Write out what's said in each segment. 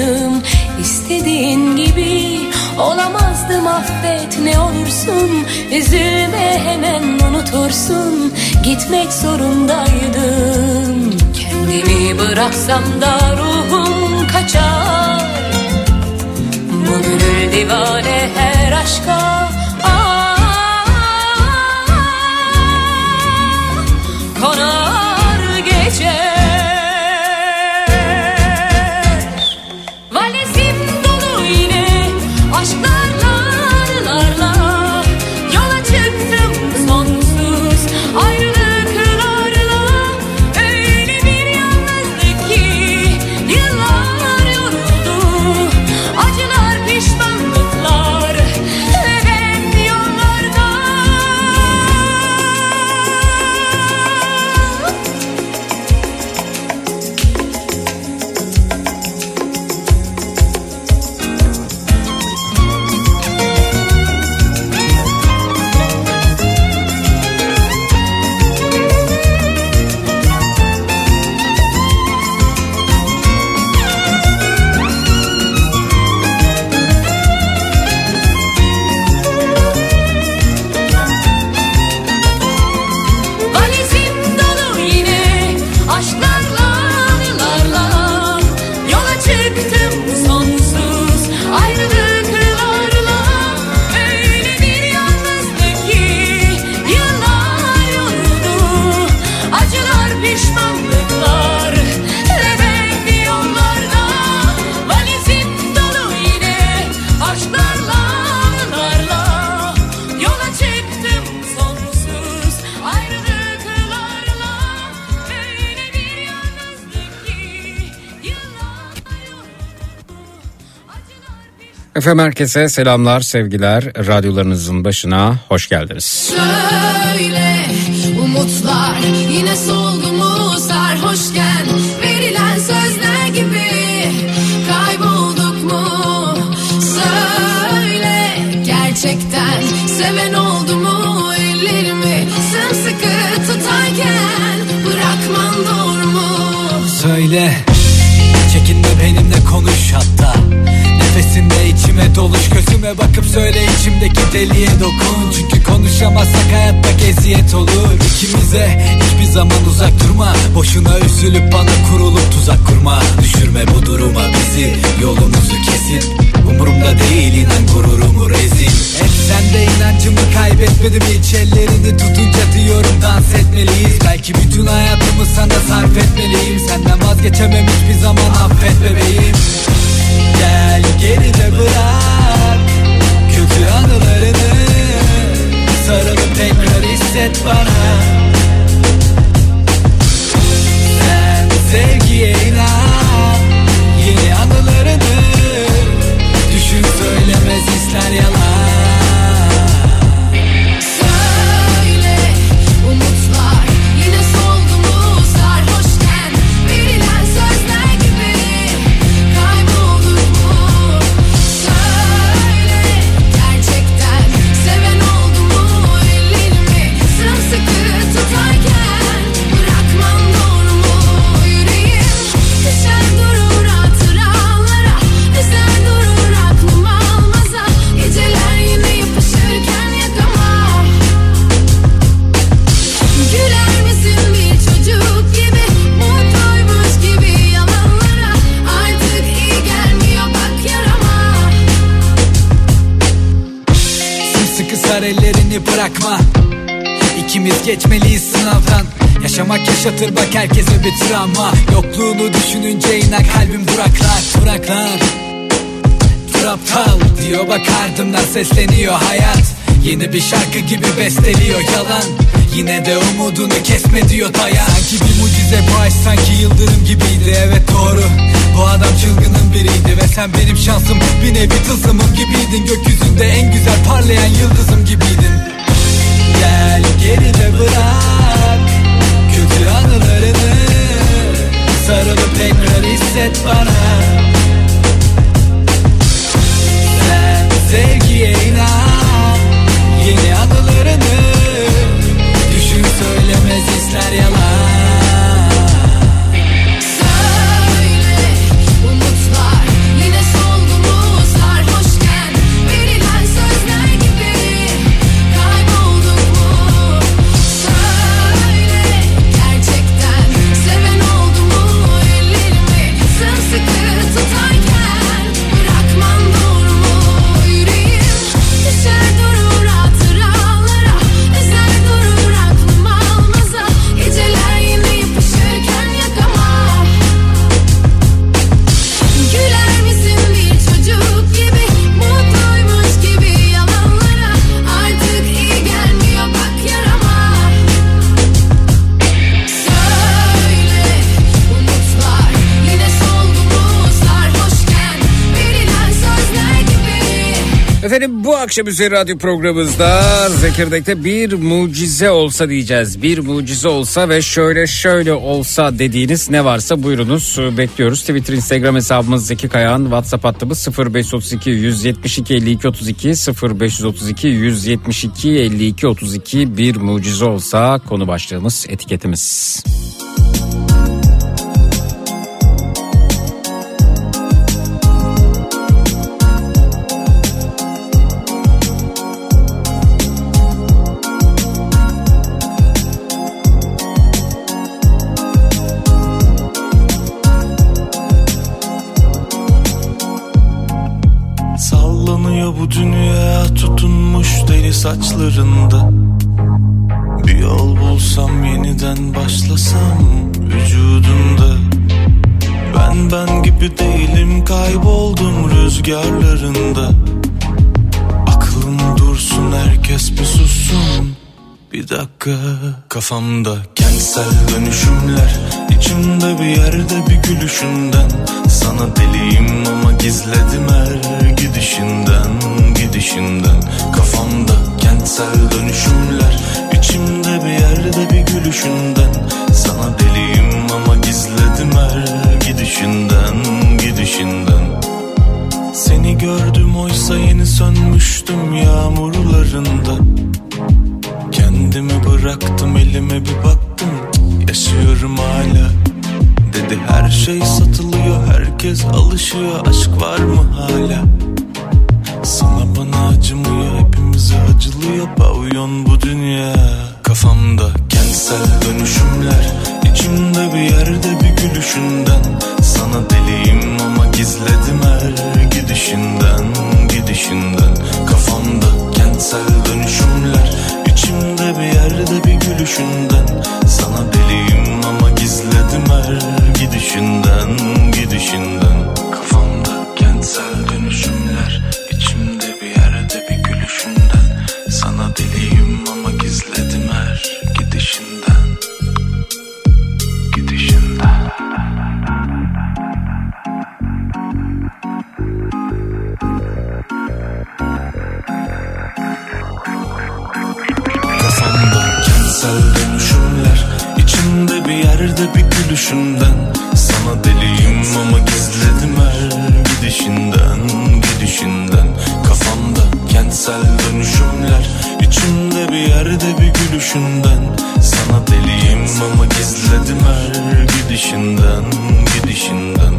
Farkındaydım İstediğin gibi olamazdım affet ne olursun. Üzülme hemen unutursun. Gitmek zorundaydım. Kendimi bıraksam da ruhum kaçar. Bu gönül divane her aşka Efendim herkese selamlar, sevgiler. Radyolarınızın başına hoş geldiniz. Söyle umutlar yine soldu İçime doluş Gözüme bakıp söyle içimdeki deliye dokun. Çünkü konuşamazsak hayatta eziyet olur. İkimize hiçbir zaman uzak durma. Boşuna üzülüp bana kurulup tuzak kurma. Düşürme bu duruma bizi Yolumuzu kesin. Umurumda değil inan gururumu rezil. Et sen de inancımı kaybetmedim hiç Ellerini tutunca diyorum dans etmeliyiz. Belki bütün hayatımı sana sarf etmeliyim. Senden vazgeçemem hiçbir zaman affet bebeğim Gel geride bırak Kötü anılarını. Sarılıp tekrar hisset bana. Sen sevgiye inan Yeni anılarını. Düşün söylemez ister yalan yaşatır bak herkese bir travma. Yokluğunu düşününce inan kalbim duraklar Duraklar. Dur aptal diyor bak ardımdan sesleniyor hayat. Yeni bir şarkı gibi besteliyor yalan. Yine de umudunu kesme diyor dayan Sanki bir mucize bu aşk sanki yıldırım gibiydi. Evet doğru. Bu adam çılgının biriydi Ve sen benim şansım. Bir nevi tılsımım gibiydin. Gökyüzünde en güzel parlayan yıldızım gibiydin. Gel geride bırak Anılarını Sarılıp tekrar hisset bana. Sen sevgiye inan akşam üzeri radyo programımızda Zekirdek'te bir mucize olsa diyeceğiz. Bir mucize olsa ve şöyle şöyle olsa dediğiniz ne varsa buyurunuz bekliyoruz. Twitter, Instagram hesabımız Zeki Kayağan, WhatsApp hattımız 0532 172 52 32 0532 172 52 32 bir mucize olsa konu başlığımız etiketimiz. Sallanıyor bu dünya tutunmuş deli saçlarında. Bir yol bulsam yeniden başlasam vücudunda Ben ben gibi değilim kayboldum rüzgarlarında. Aklım dursun herkes bir sussun. Bir dakika kafamda kentsel dönüşümler içimde bir yerde bir gülüşünden. Sana deliyim ama gizledim her gidişinden gidişinden. Kafamda kentsel dönüşümler içimde bir yerde bir gülüşünden. Sana deliyim ama gizledim her gidişinden gidişinden. Seni gördüm oysa yeni sönmüştüm yağmurlarında Kendimi bıraktım elime bir baktım. Yaşıyorum hala. Dedi her şey satılıyor herkes alışıyor. Aşk var mı hala? Sana bana acımıyor hepimize acılıyor Pavyon bu dünya. Kafamda kentsel dönüşümler içimde bir yerde bir gülüşünden. Sana deliyim ama gizledim her gidişinden Gidişinden. Kafamda kentsel dönüşümler içimde bir yerde bir gülüşünden. Sana deliyim ama gizledim her gidişinden Gidişinden yerde bir gülüşünden Sana deliyim ama gizledim her gidişinden Gidişinden. Kafamda kentsel dönüşümler içimde bir yerde bir gülüşünden. Sana deliyim ama gizledim her gidişinden Gidişinden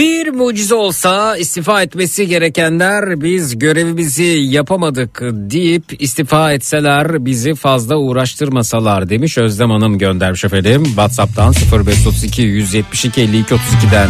Bir mucize olsa istifa etmesi gerekenler biz görevimizi yapamadık deyip istifa etseler bizi fazla uğraştırmasalar demiş Özlem Hanım göndermiş efendim. Whatsapp'tan 0532 172 52 32'den.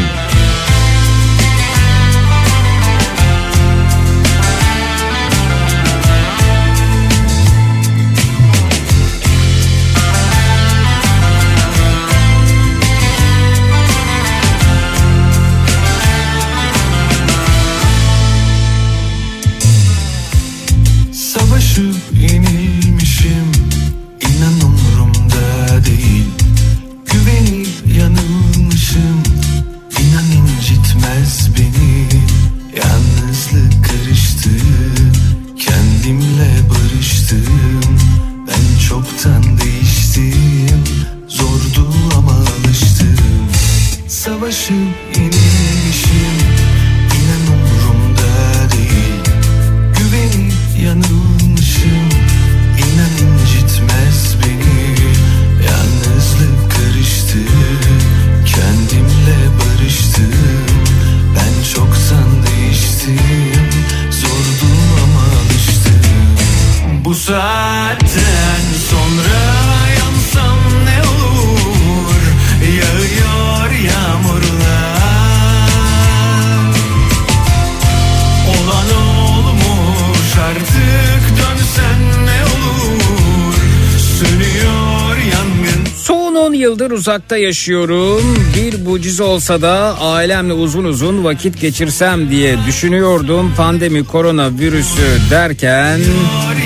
Yıldır uzakta yaşıyorum. Bir mucize olsa da ailemle uzun uzun vakit geçirsem diye düşünüyordum. Pandemi koronavirüsü derken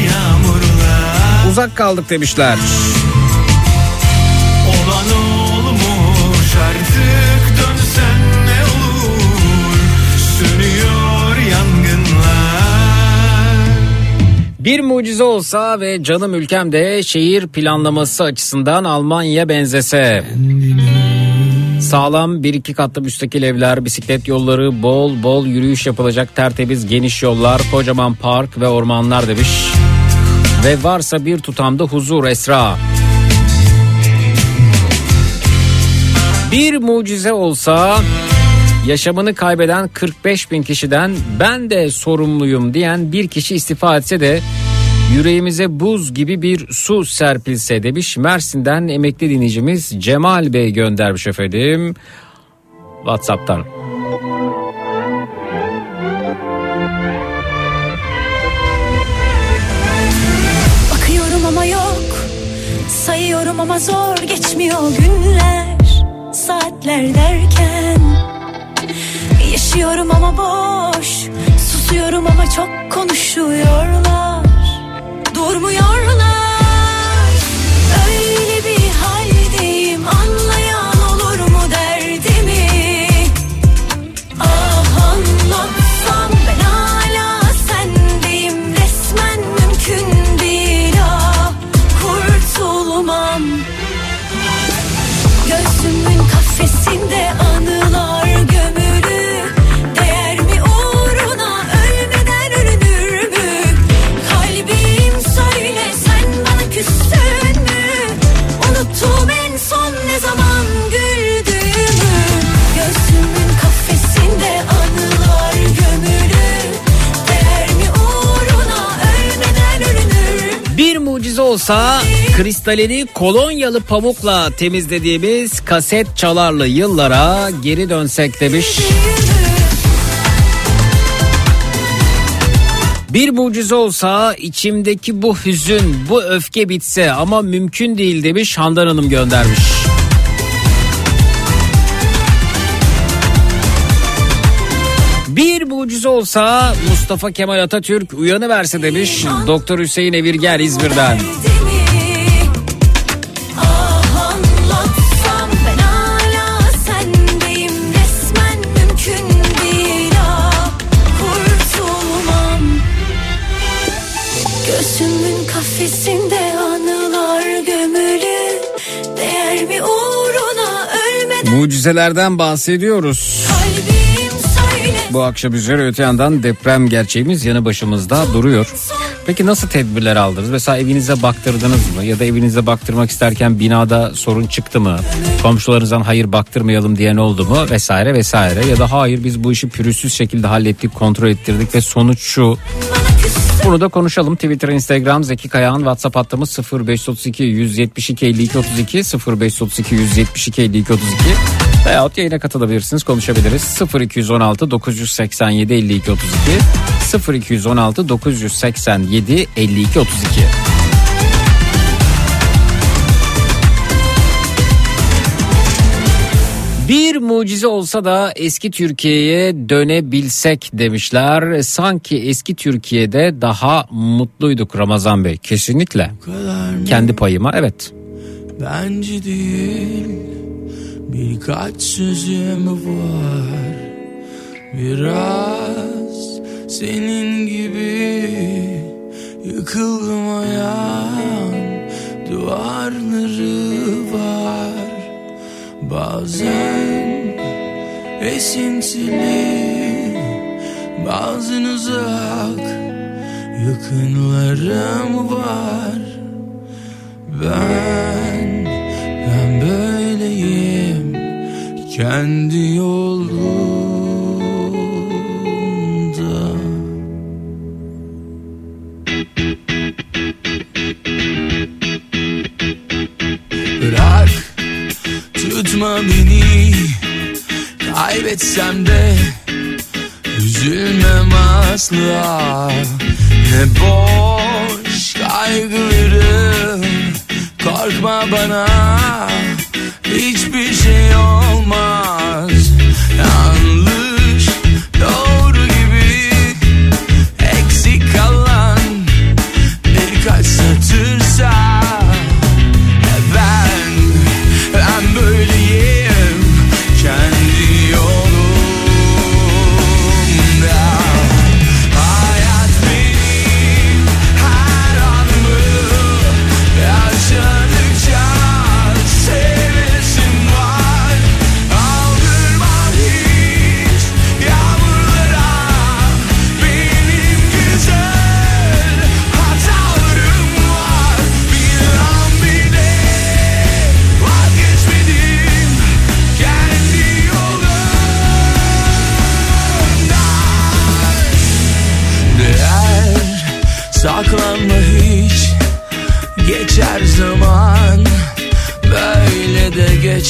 yağmurlar uzak kaldık demişler. Bir mucize olsa ve canım ülkemde şehir planlaması açısından Almanya benzese. Sağlam bir iki katlı müstakil evler, bisiklet yolları, bol bol yürüyüş yapılacak tertemiz geniş yollar, kocaman park ve ormanlar demiş. Ve varsa bir tutamda huzur Esra. Bir mucize olsa yaşamını kaybeden 45 bin kişiden ben de sorumluyum diyen bir kişi istifa etse de yüreğimize buz gibi bir su serpilse demiş. Mersin'den emekli dinleyicimiz Cemal Bey göndermiş efendim. Whatsapp'tan. Bakıyorum ama yok Sayıyorum ama zor geçmiyor günler Saatler derken Yaşıyorum ama boş. Susuyorum ama çok konuşuyorlar. Durmuyorlar olsa kristalini kolonyalı pamukla temizlediğimiz kaset çalarlı yıllara geri dönsek demiş. Bir mucize olsa içimdeki bu hüzün, bu öfke bitse ama mümkün değil demiş Handan Hanım göndermiş. Bir mucize olsa Mustafa Kemal Atatürk uyanıverse demiş Doktor Hüseyin Evirger İzmir'den. Mucizelerden bahsediyoruz. Bu akşam üzere öte yandan deprem gerçeğimiz yanı başımızda duruyor. Peki nasıl tedbirler aldınız? Mesela evinize baktırdınız mı? Ya da evinize baktırmak isterken binada sorun çıktı mı? Komşularınızdan hayır baktırmayalım diyen oldu mu? Vesaire vesaire. Ya da hayır biz bu işi pürüzsüz şekilde hallettik, kontrol ettirdik ve sonuç şu. Bunu da konuşalım. Twitter, Instagram, Zeki Kayağan, WhatsApp hattımız 0532 172 52 32 0532 172 52 32 veyahut yayına katılabilirsiniz konuşabiliriz. 0216 987 52 32 0216 987 52 32 mucize olsa da eski Türkiye'ye dönebilsek demişler. Sanki eski Türkiye'de daha mutluyduk Ramazan Bey. Kesinlikle. Kendi payıma evet. Bence değil Birkaç sözüm var Biraz senin gibi Yıkıldım ayağın Duvarları var Bazen esintili Bazen uzak Yakınlarım var ben, ben böyleyim kendi yolumda. Bırak, tutma beni, kaybetsem de Üzülmem asla. Ne boş kaygılarım Korkma bana. Hiçbir şey olmaz. Yanlış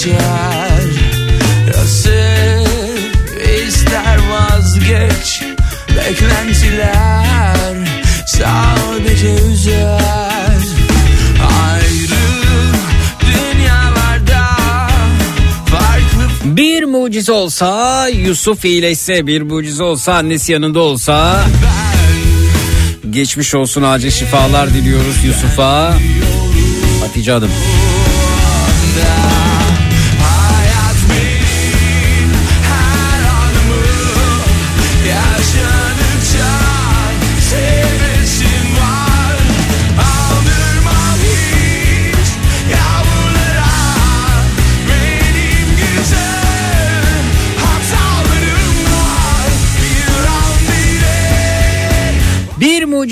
geçer. Ya sev ister vazgeç Beklentiler sadece üzer. Ayrı dünyalarda Farklı Bir mucize olsa Yusuf iyileşse bir mucize olsa annesi yanında olsa Geçmiş olsun acil şifalar diliyoruz Yusuf'a. Hatice Hanım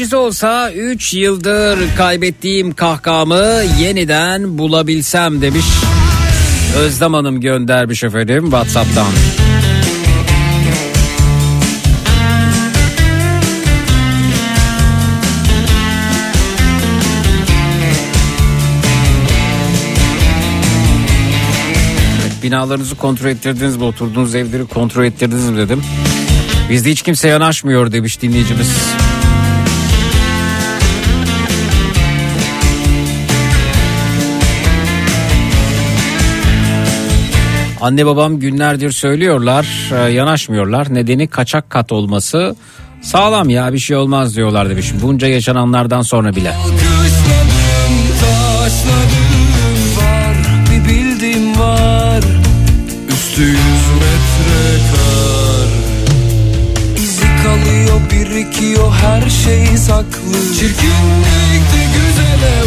mucize olsa 3 yıldır kaybettiğim kahkahamı yeniden bulabilsem demiş. Özlem Hanım göndermiş efendim Whatsapp'tan. Evet, binalarınızı kontrol ettirdiniz mi? Oturduğunuz evleri kontrol ettirdiniz mi dedim. Bizde hiç kimse yanaşmıyor demiş dinleyicimiz. Anne babam günlerdir söylüyorlar e, yanaşmıyorlar. Nedeni kaçak kat olması sağlam ya bir şey olmaz diyorlar demiş. Bunca yaşananlardan sonra bile. Birikiyor her şey saklı Çirkinlikte güzele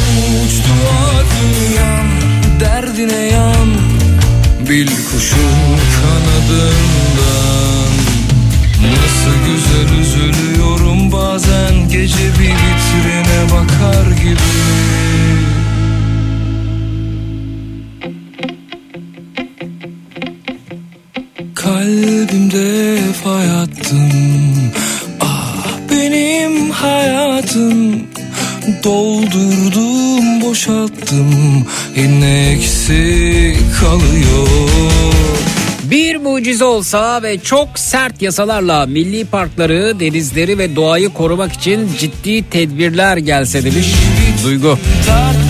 uçtu aklım Yan derdine yan Bil kuşun kanadından. Nasıl güzel üzülüyorum bazen gece bir vitrine bakar gibi. Kalbimde fay attım. Ah benim hayatım Doldurdum boşalttım Yine eksik kalıyor Bir mucize olsa ve çok sert yasalarla milli parkları, denizleri ve doğayı korumak için ciddi tedbirler gelse demiş Duygu. Tarttım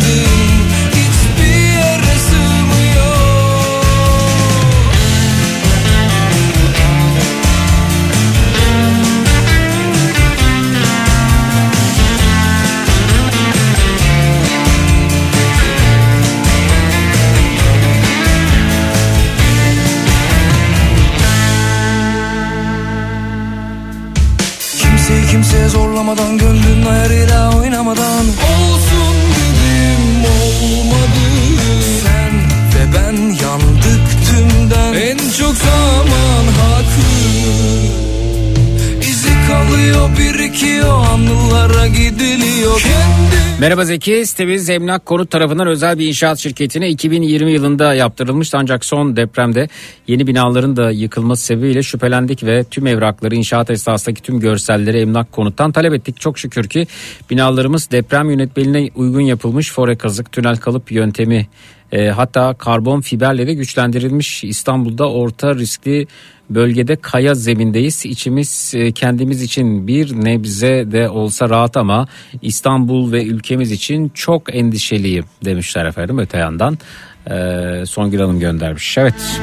Merhaba Zeki, sitemiz Emlak Konut tarafından özel bir inşaat şirketine 2020 yılında yaptırılmıştı. Ancak son depremde yeni binaların da yıkılması sebebiyle şüphelendik ve tüm evrakları, inşaat esnasındaki tüm görselleri Emlak Konut'tan talep ettik. Çok şükür ki binalarımız deprem yönetmeliğine uygun yapılmış fore kazık, tünel kalıp yöntemi e, hatta karbon fiberle de güçlendirilmiş İstanbul'da orta riskli bölgede kaya zemindeyiz. İçimiz e, kendimiz için bir nebze de olsa rahat ama İstanbul ve ülkemiz için çok endişeliyim demişler efendim öte yandan. E, Songül Hanım göndermiş. Evet.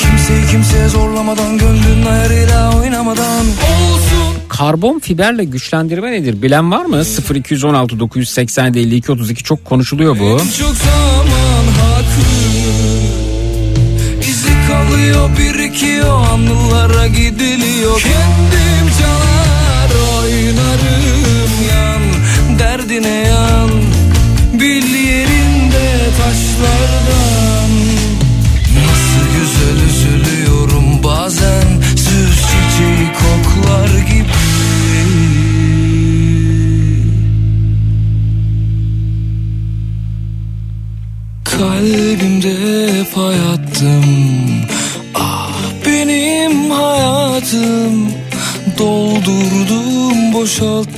Kimseyi kimseye zorlamadan Gönlün ayarıyla oynamadan Olsun Karbon fiberle güçlendirme nedir? Bilen var mı? 0216 987 52 32 çok konuşuluyor bu. En çok zaman haklı İzi kalıyor birikiyor anılara gidiliyor Kendim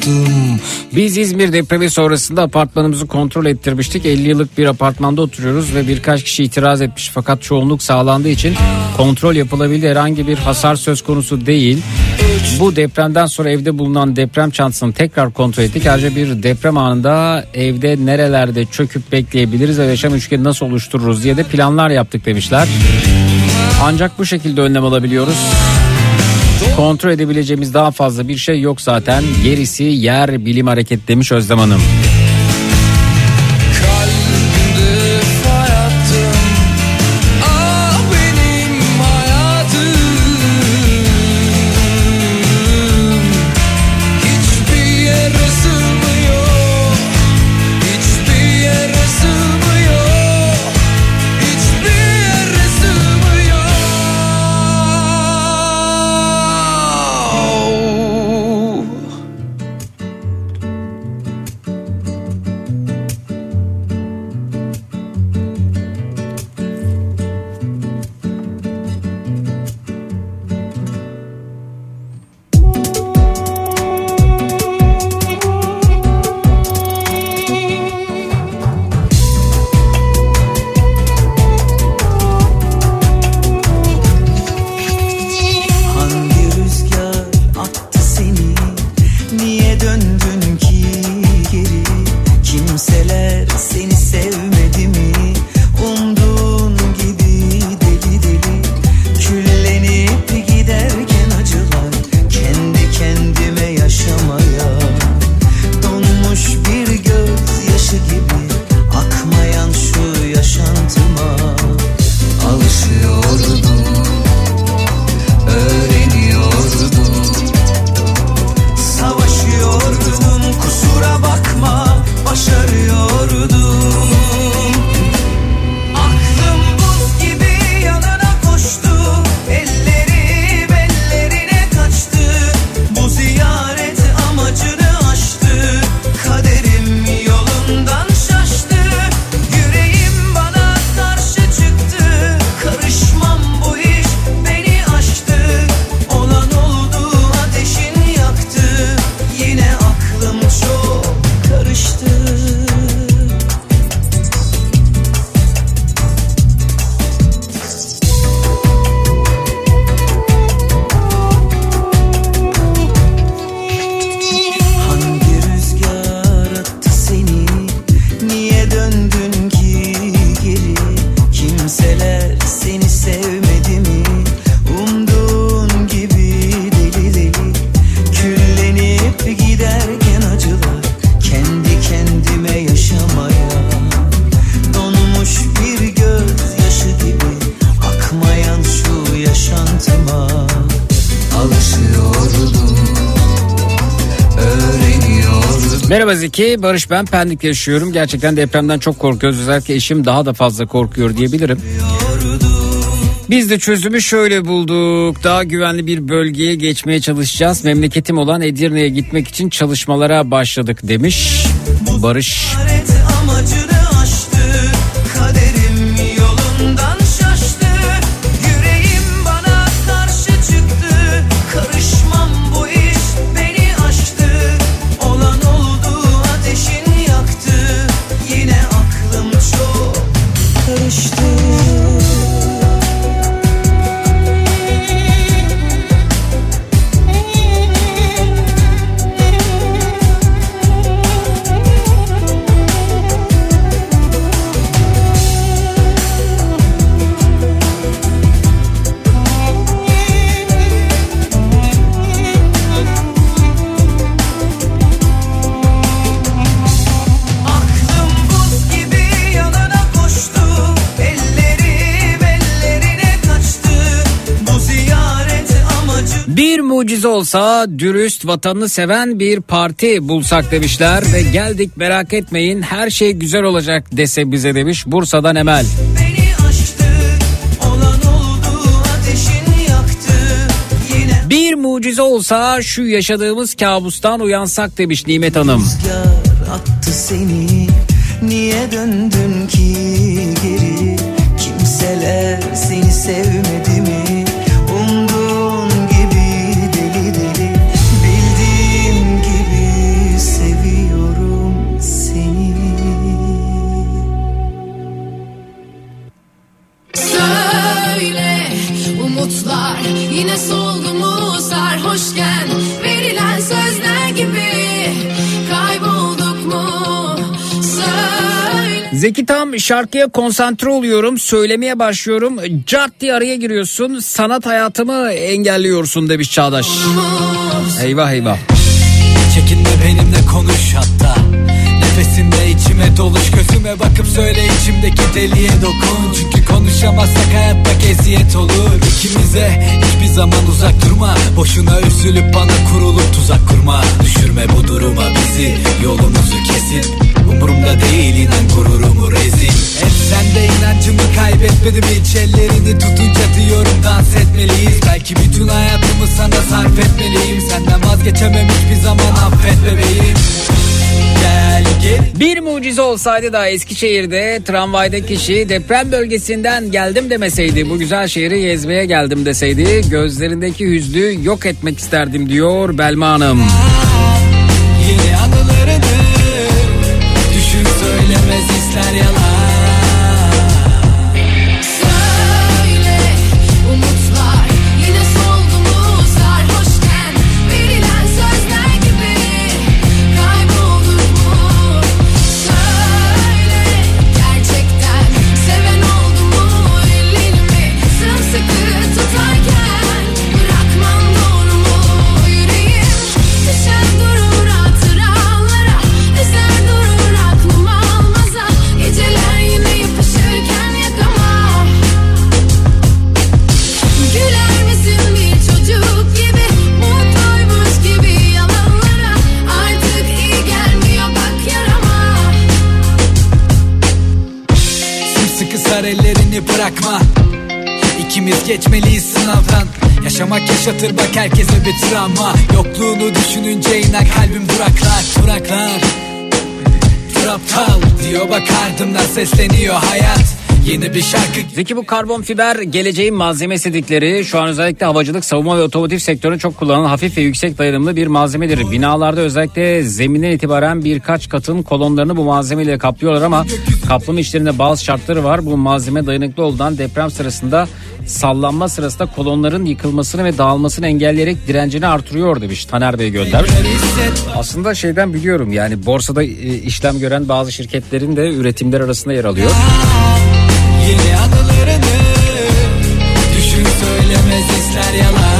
boşalttım Biz İzmir depremi sonrasında apartmanımızı kontrol ettirmiştik. 50 yıllık bir apartmanda oturuyoruz ve birkaç kişi itiraz etmiş fakat çoğunluk sağlandığı için kontrol yapılabildi. Herhangi bir hasar söz konusu değil. Bu depremden sonra evde bulunan deprem çantasını tekrar kontrol ettik. Ayrıca bir deprem anında evde nerelerde çöküp bekleyebiliriz ve yaşam üçgeni nasıl oluştururuz diye de planlar yaptık demişler. Ancak bu şekilde önlem alabiliyoruz. Kontrol edebileceğimiz daha fazla bir şey yok zaten. Gerisi yer bilim hareket demiş Özlem Hanım. Merhaba Zeki, Barış ben Pendik'te yaşıyorum. Gerçekten depremden çok korkuyoruz. Özellikle eşim daha da fazla korkuyor diyebilirim. Biz de çözümü şöyle bulduk. Daha güvenli bir bölgeye geçmeye çalışacağız. Memleketim olan Edirne'ye gitmek için çalışmalara başladık demiş Barış. Amacını Olsa dürüst vatanını seven bir parti bulsak demişler ve geldik merak etmeyin her şey güzel olacak dese bize demiş Bursa'dan Emel. beni aştı Olan oldu ateşin yaktı Yine Bir mucize olsa şu yaşadığımız kabustan uyansak demiş Nimet Hanım. attı seni Niye döndün ki geri Kimseler seni sevmedi yine soldu mu sarhoşken verilen sözler gibi kaybolduk mu? Söyle. Zeki tam şarkıya konsantre oluyorum söylemeye başlıyorum cart diye araya giriyorsun sanat hayatımı engelliyorsun demiş Çağdaş. Eyvah eyvah. Çekinme benimle konuş hatta Nefesimle içime doluş gözüme bakıp söyle içimdeki deliye dokun. Çünkü konuşamazsak hayatta eziyet olur. İkimize hiçbir zaman uzak durma. Boşuna üzülüp bana kurulup tuzak kurma. Düşürme bu duruma bizi yolumuzu kesin Umurumda değil inan gururumu rezil. Hep sende inancımı kaybetmedim hiç Ellerini tutunca diyorum dans etmeliyiz. Belki bütün hayatımı sana sarf etmeliyim. Senden vazgeçemem hiçbir zaman affet bebeğim. Bir mucize olsaydı da Eskişehir'de tramvayda kişi deprem bölgesinden geldim demeseydi bu güzel şehri gezmeye geldim deseydi gözlerindeki hüznü yok etmek isterdim diyor Belma Hanım. Yeni anılarını söylemez ister yalan sesleniyor hayat Yeni bir şarkı Zeki bu karbon fiber geleceğin malzemesi dedikleri şu an özellikle havacılık, savunma ve otomotiv sektöründe çok kullanılan hafif ve yüksek dayanımlı bir malzemedir. Binalarda özellikle zeminden itibaren birkaç katın kolonlarını bu malzemeyle kaplıyorlar ama kaplama işlerinde bazı şartları var. Bu malzeme dayanıklı olduğundan deprem sırasında sallanma sırasında kolonların yıkılmasını ve dağılmasını engelleyerek direncini artırıyor demiş Taner Bey göndermiş. Aslında şeyden biliyorum yani borsada e, işlem gören bazı şirketlerin de üretimler arasında yer alıyor. Yeni anılarını Düşün söylemez ister yalan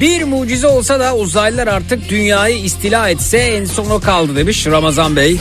Bir mucize olsa da uzaylılar artık dünyayı istila etse en son o kaldı demiş Ramazan Bey.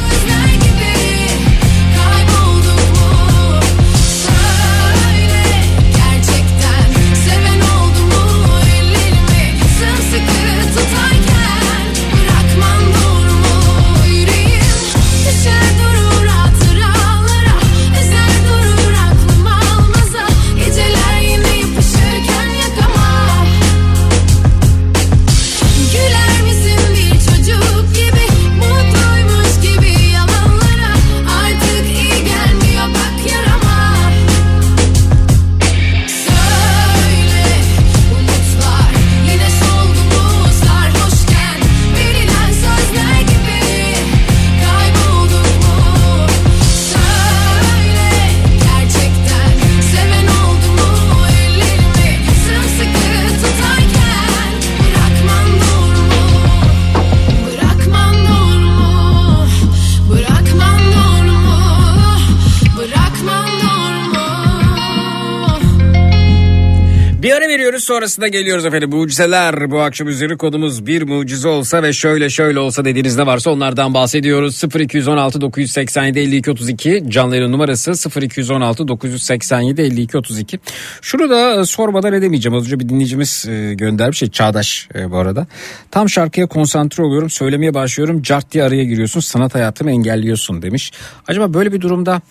Sonrasında geliyoruz efendim. Mucizeler bu akşam üzeri kodumuz bir mucize olsa ve şöyle şöyle olsa dediğiniz ne varsa onlardan bahsediyoruz. 0216 987 52 32 canlı numarası 0216 987 52 32. Şunu da e, sormadan edemeyeceğim. Az önce bir dinleyicimiz e, göndermiş şey Çağdaş e, bu arada. Tam şarkıya konsantre oluyorum söylemeye başlıyorum cart diye araya giriyorsun sanat hayatımı engelliyorsun demiş. Acaba böyle bir durumda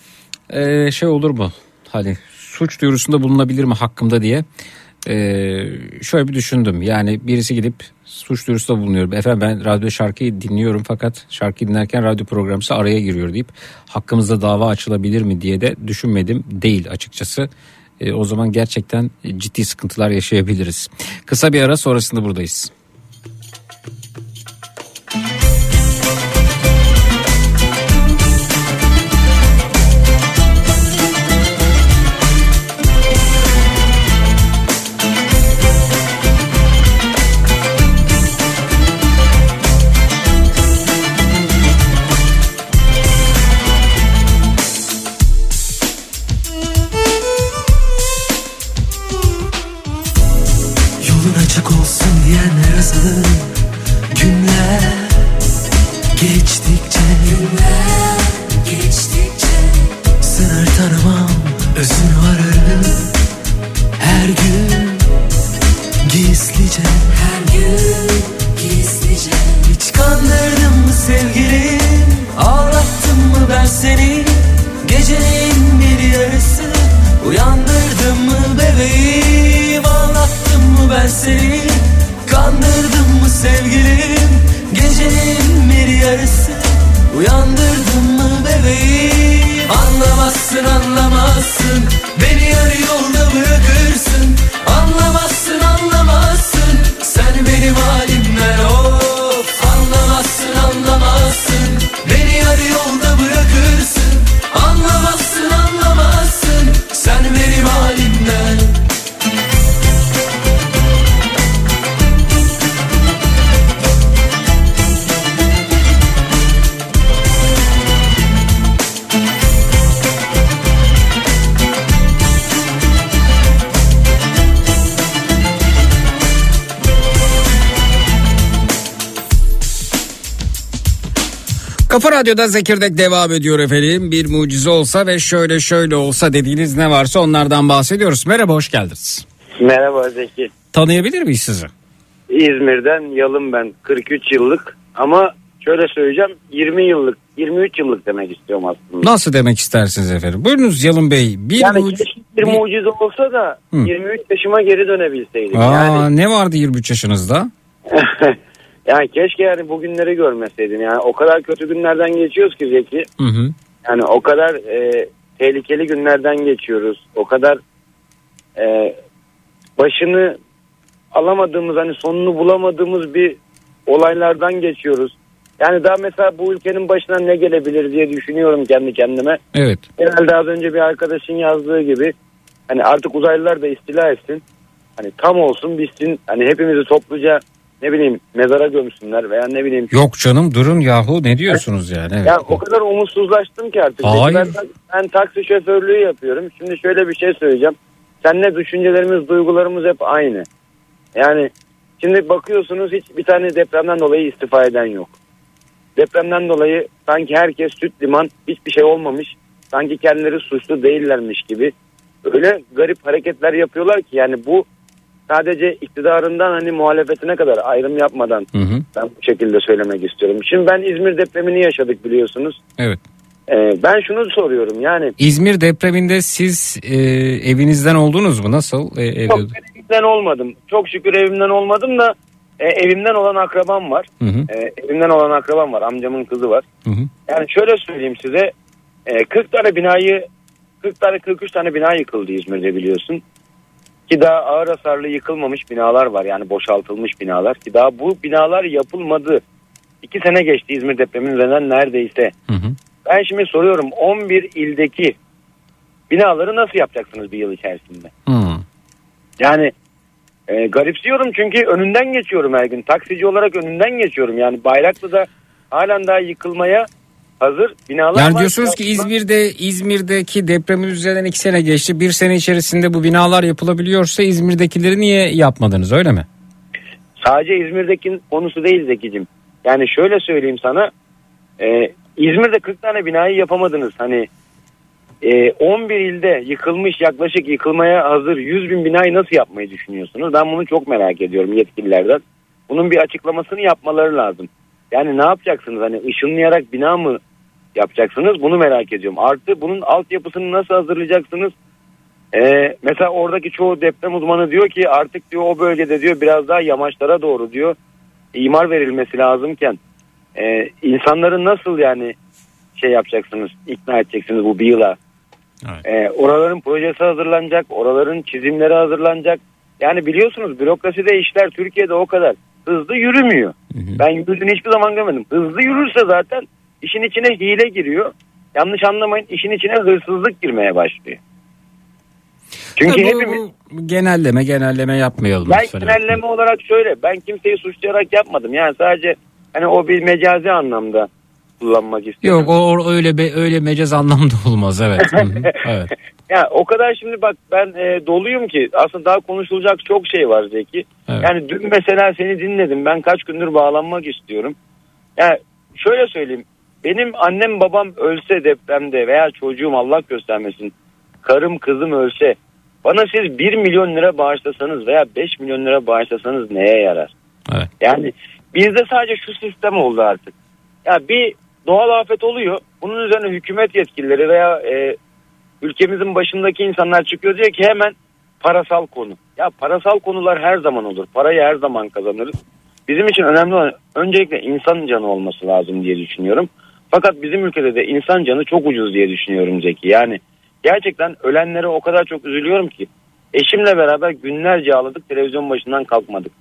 şey olur mu? Hani suç duyurusunda bulunabilir mi hakkımda diye ee, şöyle bir düşündüm. Yani birisi gidip suç duyurusunda bulunuyor. Efendim ben radyo şarkıyı dinliyorum fakat şarkıyı dinlerken radyo programcısı araya giriyor deyip hakkımızda dava açılabilir mi diye de düşünmedim. Değil açıkçası. Ee, o zaman gerçekten ciddi sıkıntılar yaşayabiliriz. Kısa bir ara sonrasında buradayız. Radyo'da Zekirdek devam ediyor efendim. Bir mucize olsa ve şöyle şöyle olsa dediğiniz ne varsa onlardan bahsediyoruz. Merhaba hoş geldiniz. Merhaba Zeki. Tanıyabilir miyiz sizi? İzmir'den Yalın ben 43 yıllık ama şöyle söyleyeceğim 20 yıllık 23 yıllık demek istiyorum aslında. Nasıl demek istersiniz efendim? Buyurunuz Yalın Bey. Bir Yani muci- keşke bir bir- mucize olsa da Hı. 23 yaşıma geri dönebilseydim. Aa, Yani Ne vardı 23 yaşınızda? yani keşke yani bugünleri görmeseydim. Yani o kadar kötü günlerden geçiyoruz ki Zeki. Hı hı. Yani o kadar e, tehlikeli günlerden geçiyoruz. O kadar e, başını alamadığımız hani sonunu bulamadığımız bir olaylardan geçiyoruz. Yani daha mesela bu ülkenin başına ne gelebilir diye düşünüyorum kendi kendime. Evet. Genelde az önce bir arkadaşın yazdığı gibi hani artık uzaylılar da istila etsin. Hani tam olsun bitsin. Hani hepimizi topluca ne bileyim mezara gömsünler veya ne bileyim. Yok canım durun yahu ne diyorsunuz yani? Evet. Ya o kadar umutsuzlaştım ki artık. Hayır. Ben, ben taksi şoförlüğü yapıyorum. Şimdi şöyle bir şey söyleyeceğim. Seninle düşüncelerimiz, duygularımız hep aynı. Yani şimdi bakıyorsunuz hiç bir tane depremden dolayı istifa eden yok. Depremden dolayı sanki herkes süt liman hiçbir şey olmamış. Sanki kendileri suçlu değillermiş gibi. Öyle garip hareketler yapıyorlar ki yani bu sadece iktidarından hani muhalefetine kadar ayrım yapmadan Hı hı. ben bu şekilde söylemek istiyorum. Şimdi ben İzmir depremini yaşadık biliyorsunuz. Evet. Ee, ben şunu soruyorum yani İzmir depreminde siz e, evinizden oldunuz mu? Nasıl e, evde? çok ben evimden olmadım. Çok şükür evimden olmadım da e, evimden olan akrabam var. Hı hı. E, evimden olan akrabam var. Amcamın kızı var. Hı hı. Yani şöyle söyleyeyim size. E, 40 tane binayı 40 tane 43 tane bina yıkıldı İzmir'de biliyorsun. Ki daha ağır hasarlı yıkılmamış binalar var. Yani boşaltılmış binalar. Ki daha bu binalar yapılmadı. 2 sene geçti İzmir depreminin üzerinden neredeyse. Hı hı. Ben şimdi soruyorum 11 ildeki binaları nasıl yapacaksınız bir yıl içerisinde? Hı. Yani e, garipsiyorum çünkü önünden geçiyorum her gün. Taksici olarak önünden geçiyorum. Yani Bayraklı'da halen daha yıkılmaya hazır binalar Yani var. diyorsunuz ki İzmir'de İzmir'deki depremin üzerinden iki sene geçti. Bir sene içerisinde bu binalar yapılabiliyorsa İzmir'dekileri niye yapmadınız öyle mi? Sadece İzmir'deki konusu değil Zeki'cim. Yani şöyle söyleyeyim sana. e, İzmir'de 40 tane binayı yapamadınız. Hani e, 11 ilde yıkılmış yaklaşık yıkılmaya hazır 100 bin binayı nasıl yapmayı düşünüyorsunuz? Ben bunu çok merak ediyorum yetkililerden. Bunun bir açıklamasını yapmaları lazım. Yani ne yapacaksınız? Hani ışınlayarak bina mı yapacaksınız? Bunu merak ediyorum. Artı bunun altyapısını nasıl hazırlayacaksınız? Ee, mesela oradaki çoğu deprem uzmanı diyor ki artık diyor o bölgede diyor biraz daha yamaçlara doğru diyor imar verilmesi lazımken e, insanları nasıl yani şey yapacaksınız ikna edeceksiniz bu bir yıla Evet. Ee, oraların projesi hazırlanacak oraların çizimleri hazırlanacak yani biliyorsunuz bürokraside işler Türkiye'de o kadar hızlı yürümüyor ben yürüdüğünü hiçbir zaman görmedim hızlı yürürse zaten işin içine hile giriyor yanlış anlamayın işin içine hırsızlık girmeye başlıyor çünkü Ya bu- hepimiz bu genelleme genelleme yapmayalım. ben lütfen. genelleme olarak şöyle ben kimseyi suçlayarak yapmadım yani sadece hani o bir mecazi anlamda kullanmak istiyorum. Yok o, öyle be, öyle mecaz anlamda olmaz evet. Evet. Ya o kadar şimdi bak ben e, doluyum ki aslında daha konuşulacak çok şey var Zeki. Evet. Yani dün mesela seni dinledim ben kaç gündür bağlanmak istiyorum. Ya şöyle söyleyeyim benim annem babam ölse depremde veya çocuğum Allah göstermesin karım kızım ölse bana siz 1 milyon lira bağışlasanız veya 5 milyon lira bağışlasanız neye yarar? Evet. Yani bizde sadece şu sistem oldu artık. Ya bir doğal afet oluyor. Bunun üzerine hükümet yetkilileri veya e, ülkemizin başındaki insanlar çıkıyor diyor ki hemen parasal konu. Ya parasal konular her zaman olur. Parayı her zaman kazanırız. Bizim için önemli olan öncelikle insan canı olması lazım diye düşünüyorum. Fakat bizim ülkede de insan canı çok ucuz diye düşünüyorum Zeki. Yani gerçekten ölenlere o kadar çok üzülüyorum ki. Eşimle beraber günlerce ağladık televizyon başından kalkmadık.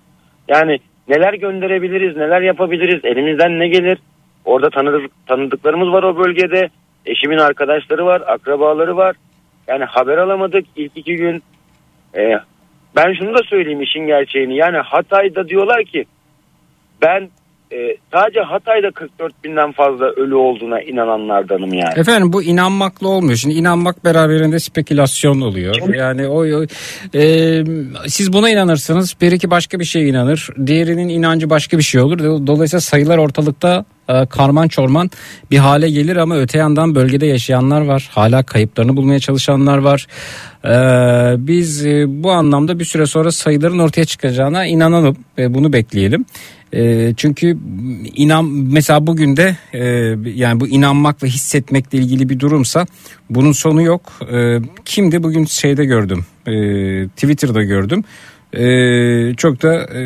Yani neler gönderebiliriz, neler yapabiliriz, elimizden ne gelir? Orada tanıdık, tanıdıklarımız var o bölgede. Eşimin arkadaşları var, akrabaları var. Yani haber alamadık ilk iki gün. Ee, ben şunu da söyleyeyim işin gerçeğini. Yani Hatay'da diyorlar ki ben e, sadece Hatay'da 44 binden fazla ölü olduğuna inananlardanım yani. Efendim bu inanmakla olmuyor. Şimdi inanmak beraberinde spekülasyon oluyor. Yani o, o- e, siz buna inanırsınız. Bir iki başka bir şeye inanır. Diğerinin inancı başka bir şey olur. Dolayısıyla sayılar ortalıkta e, karman çorman bir hale gelir ama öte yandan bölgede yaşayanlar var. Hala kayıplarını bulmaya çalışanlar var. E, biz e, bu anlamda bir süre sonra sayıların ortaya çıkacağına inanalım ve bunu bekleyelim. E, çünkü inan mesela bugün de e, yani bu inanmak ve hissetmekle ilgili bir durumsa bunun sonu yok. E, kimdi bugün şeyde gördüm e, Twitter'da gördüm. E, çok da e,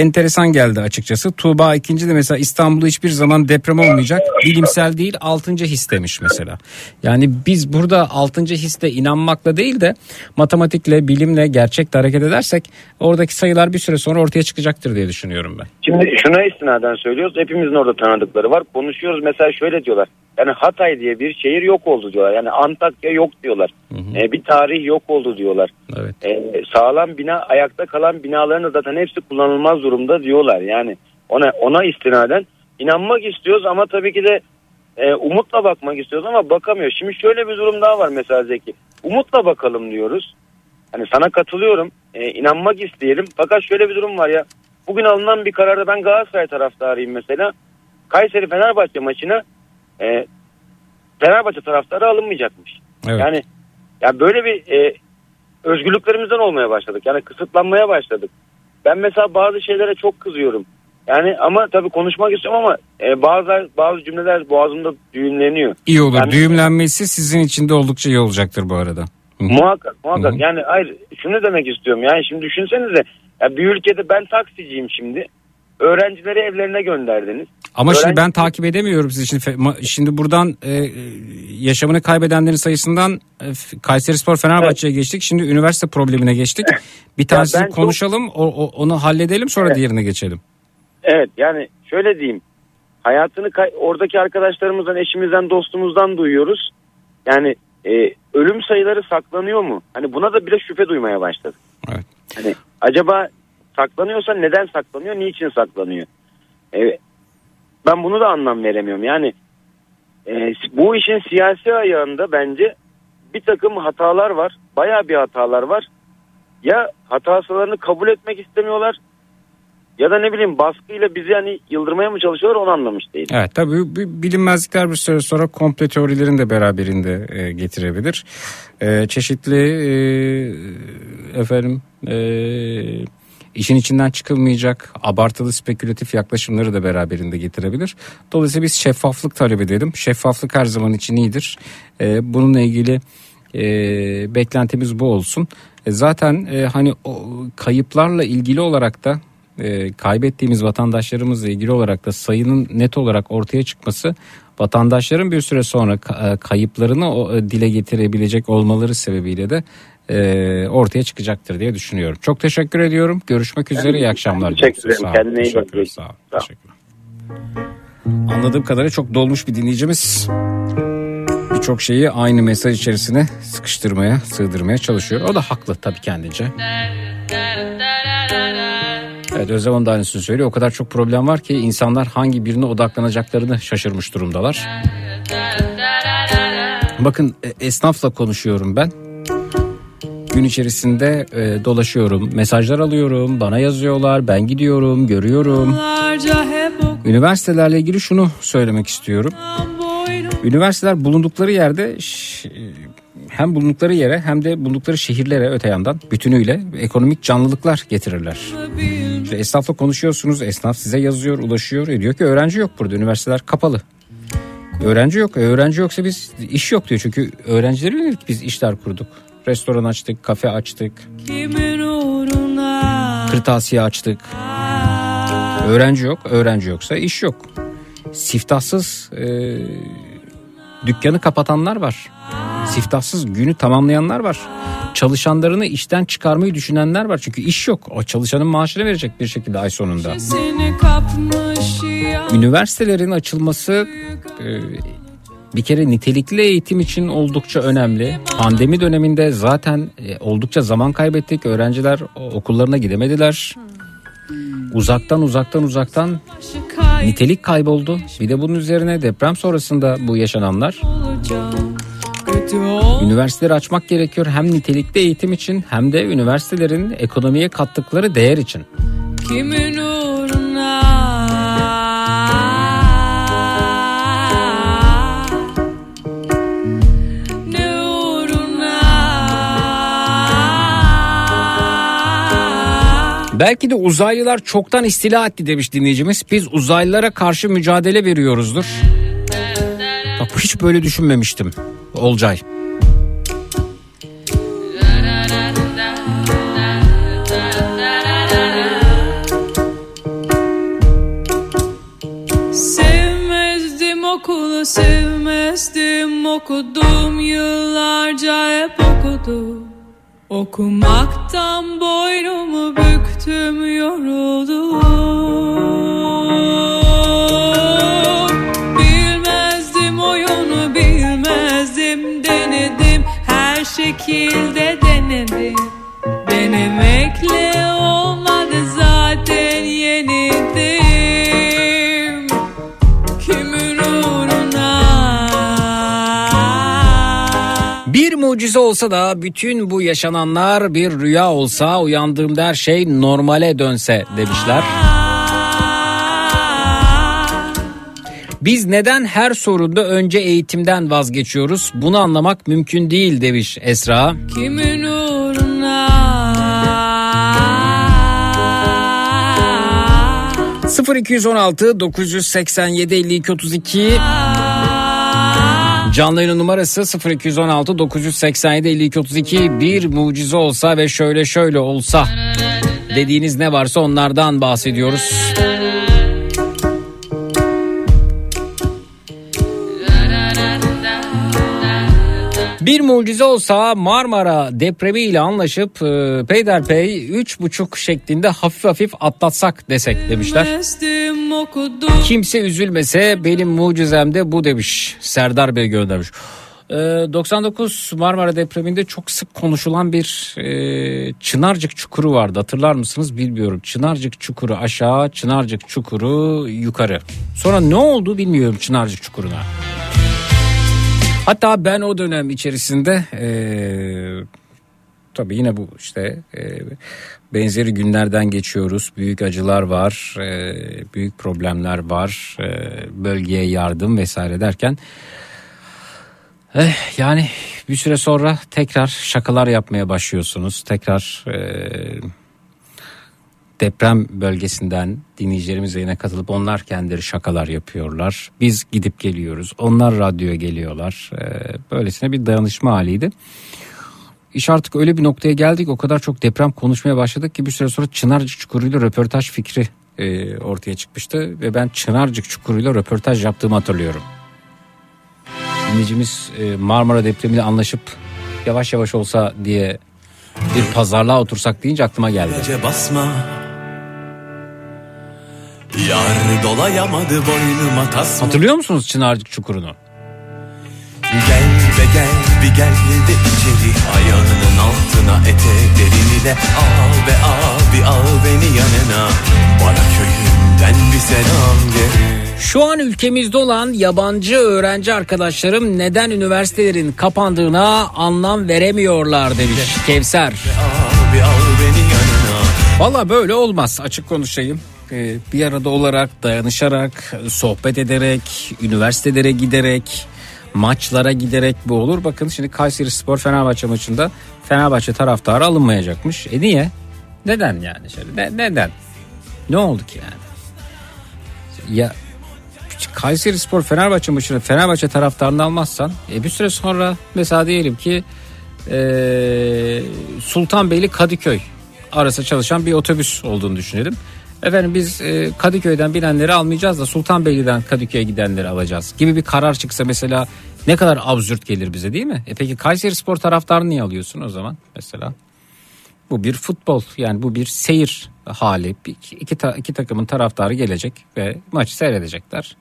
enteresan geldi açıkçası. Tuğba ikinci de mesela İstanbul'da hiçbir zaman deprem olmayacak. Bilimsel değil altıncı his demiş mesela. Yani biz burada altıncı histe inanmakla değil de matematikle, bilimle, gerçekle hareket edersek oradaki sayılar bir süre sonra ortaya çıkacaktır diye düşünüyorum ben. Şimdi şuna istinaden söylüyoruz. Hepimizin orada tanıdıkları var. Konuşuyoruz mesela şöyle diyorlar. Yani Hatay diye bir şehir yok oldu diyorlar. Yani Antakya yok diyorlar. Ee, bir tarih yok oldu diyorlar. Evet. Ee, sağlam bina ayakta kalan binaların da zaten hepsi kullanılmaz durumda diyorlar. Yani ona ona istinaden inanmak istiyoruz ama tabii ki de e, umutla bakmak istiyoruz ama bakamıyor. Şimdi şöyle bir durum daha var mesela Zeki. Umutla bakalım diyoruz. Hani sana katılıyorum. E, inanmak isteyelim. Fakat şöyle bir durum var ya. Bugün alınan bir kararda ben Galatasaray taraftarıyım mesela. Kayseri Fenerbahçe maçına e, Fenerbahçe taraftarı alınmayacakmış. Evet. Yani ya böyle bir e, özgürlüklerimizden olmaya başladık. Yani kısıtlanmaya başladık. Ben mesela bazı şeylere çok kızıyorum. Yani ama tabii konuşmak istiyorum ama e, bazı bazı cümleler boğazımda düğümleniyor. İyi olur. Yani- Düğümlenmesi sizin için de oldukça iyi olacaktır bu arada. Muhakkak muhakkak Hı hı. yani hayır şunu demek istiyorum yani şimdi düşünsenize ya bir ülkede ben taksiciyim şimdi öğrencileri evlerine gönderdiniz. Ama şimdi Öğrenci- ben takip edemiyorum sizi. Şimdi, şimdi buradan e, yaşamını kaybedenlerin sayısından e, F- Kayserispor Fenerbahçe'ye geçtik. Şimdi üniversite problemine geçtik. Bir tanesini ben çok- konuşalım, o, o- onu halledelim sonra Evet. diğerine geçelim. Evet yani şöyle diyeyim hayatını kay- oradaki arkadaşlarımızdan eşimizden dostumuzdan duyuyoruz. Yani e, ölüm sayıları saklanıyor mu? Hani buna da bile şüphe duymaya başladık. Evet. Hani acaba saklanıyorsa neden saklanıyor, niçin saklanıyor? E, ben bunu da anlam veremiyorum. Yani e, bu işin siyasi ayağında bence bir takım hatalar var. Bayağı bir hatalar var. Ya hatalarını kabul etmek istemiyorlar ya da ne bileyim baskıyla bizi hani yıldırmaya mı çalışıyorlar onu anlamış değil. Evet tabii bilinmezlikler bir süre sonra komple teorilerin de beraberinde e, getirebilir. E, çeşitli e, efendim e, işin içinden çıkılmayacak abartılı spekülatif yaklaşımları da beraberinde getirebilir. Dolayısıyla biz şeffaflık talep edelim. Şeffaflık her zaman için iyidir. E, bununla ilgili e, beklentimiz bu olsun. E, zaten e, hani o kayıplarla ilgili olarak da e, kaybettiğimiz vatandaşlarımızla ilgili olarak da sayının net olarak ortaya çıkması vatandaşların bir süre sonra e, kayıplarını e, dile getirebilecek olmaları sebebiyle de e, ortaya çıkacaktır diye düşünüyorum. Çok teşekkür ediyorum. Görüşmek üzere. İyi akşamlar. Teşekkür ederim. Kendine iyi bak. Sağ ol. Teşekkürler. Anladığım kadarıyla çok dolmuş bir dinleyicimiz. Birçok şeyi aynı mesaj içerisine sıkıştırmaya, sığdırmaya çalışıyor. O da haklı tabii kendince. Evet Özlem Hanım da aynısını söylüyor. O kadar çok problem var ki insanlar hangi birine odaklanacaklarını şaşırmış durumdalar. Bakın e, esnafla konuşuyorum ben. Gün içerisinde e, dolaşıyorum, mesajlar alıyorum, bana yazıyorlar, ben gidiyorum, görüyorum. Üniversitelerle ilgili şunu söylemek istiyorum. Üniversiteler bulundukları yerde ş- hem bulundukları yere hem de bulundukları şehirlere öte yandan bütünüyle ekonomik canlılıklar getirirler. İşte esnafla konuşuyorsunuz, esnaf size yazıyor, ulaşıyor. E diyor ki öğrenci yok burada, üniversiteler kapalı. Öğrenci yok, e, öğrenci yoksa biz iş yok diyor. Çünkü öğrencilere yönelik biz işler kurduk. Restoran açtık, kafe açtık, kırtasiye açtık. Öğrenci yok, öğrenci yoksa iş yok. Siftahsız e, dükkanı kapatanlar var. Siftahsız günü tamamlayanlar var. Çalışanlarını işten çıkarmayı düşünenler var. Çünkü iş yok. O çalışanın maaşını verecek bir şekilde ay sonunda. Üniversitelerin açılması e, bir kere nitelikli eğitim için oldukça önemli. Pandemi döneminde zaten e, oldukça zaman kaybettik. Öğrenciler okullarına gidemediler. Uzaktan uzaktan uzaktan nitelik kayboldu. Bir de bunun üzerine deprem sonrasında bu yaşananlar. Üniversiteleri açmak gerekiyor hem nitelikli eğitim için hem de üniversitelerin ekonomiye kattıkları değer için. kimin uğruna Belki de uzaylılar çoktan istila etti demiş dinleyicimiz. Biz uzaylılara karşı mücadele veriyoruzdur. Bak hiç böyle düşünmemiştim. Olcay. Sevmezdim okulu sevmezdim okudum yıllarca hep okudum Okumaktan boynumu büktüm yoruldum. Bilmezdim oyunu bilmezdim denedim. Her şekilde denedim. Denemekle mucize olsa da bütün bu yaşananlar bir rüya olsa uyandığımda her şey normale dönse demişler. Biz neden her sorunda önce eğitimden vazgeçiyoruz? Bunu anlamak mümkün değil demiş Esra. Kimin uğruna 0216 987 52 32 Canlı yayın numarası 0216 987 52 32 bir mucize olsa ve şöyle şöyle olsa dediğiniz ne varsa onlardan bahsediyoruz. Bir mucize olsa Marmara depremiyle anlaşıp e, peyderpey 3,5 şeklinde hafif hafif atlatsak desek demişler. Kimse üzülmese benim mucizem de bu demiş. Serdar Bey göndermiş. Ee, 99 Marmara depreminde çok sık konuşulan bir e, Çınarcık çukuru vardı. Hatırlar mısınız bilmiyorum. Çınarcık çukuru aşağı, Çınarcık çukuru yukarı. Sonra ne oldu bilmiyorum Çınarcık çukuruna. Hatta ben o dönem içerisinde eee tabii yine bu işte eee, benzeri günlerden geçiyoruz. Büyük acılar var, eee, büyük problemler var, eee, bölgeye yardım vesaire derken eh, yani bir süre sonra tekrar şakalar yapmaya başlıyorsunuz. Tekrar eee, deprem bölgesinden dinleyicilerimiz yayına katılıp onlar kendileri şakalar yapıyorlar. Biz gidip geliyoruz. Onlar radyoya geliyorlar. Ee, böylesine bir dayanışma haliydi. İş artık öyle bir noktaya geldik o kadar çok deprem konuşmaya başladık ki bir süre sonra Çınarcık Çukuru'yla röportaj fikri e, ortaya çıkmıştı. Ve ben Çınarcık Çukuru'yla röportaj yaptığımı hatırlıyorum. Dinleyicimiz e, Marmara depremiyle anlaşıp yavaş yavaş olsa diye bir pazarlığa otursak deyince aklıma geldi. Basma Yar dolayamadı boynuma tasma Hatırlıyor musunuz Çınarcık Çukuru'nu? Gel be gel bir gel de içeri Ayağının altına eteklerini de Al be abi al beni yanına Bana köyümden bir selam geri Şu an ülkemizde olan yabancı öğrenci arkadaşlarım neden üniversitelerin kapandığına anlam veremiyorlar demiş Kevser. Valla böyle olmaz açık konuşayım. Ee, bir arada olarak dayanışarak sohbet ederek üniversitelere giderek maçlara giderek bu olur. Bakın şimdi Kayseri Spor Fenerbahçe maçında Fenerbahçe taraftarı alınmayacakmış. E niye? Neden yani? Şöyle, ne- neden? Ne oldu ki yani? Ya Kayseri Spor Fenerbahçe maçını Fenerbahçe taraftarını almazsan e, bir süre sonra mesela diyelim ki e, Sultanbeyli Kadıköy arası çalışan bir otobüs olduğunu düşünelim. Efendim biz e, Kadıköy'den binenleri almayacağız da Sultanbeyli'den Kadıköy'e gidenleri alacağız gibi bir karar çıksa mesela ne kadar absürt gelir bize değil mi? E peki Kayseri Spor taraftarını niye alıyorsun o zaman mesela? Bu bir futbol yani bu bir seyir hali. Bir- İki, ta- iki takımın taraftarı gelecek ve maçı seyredecekler.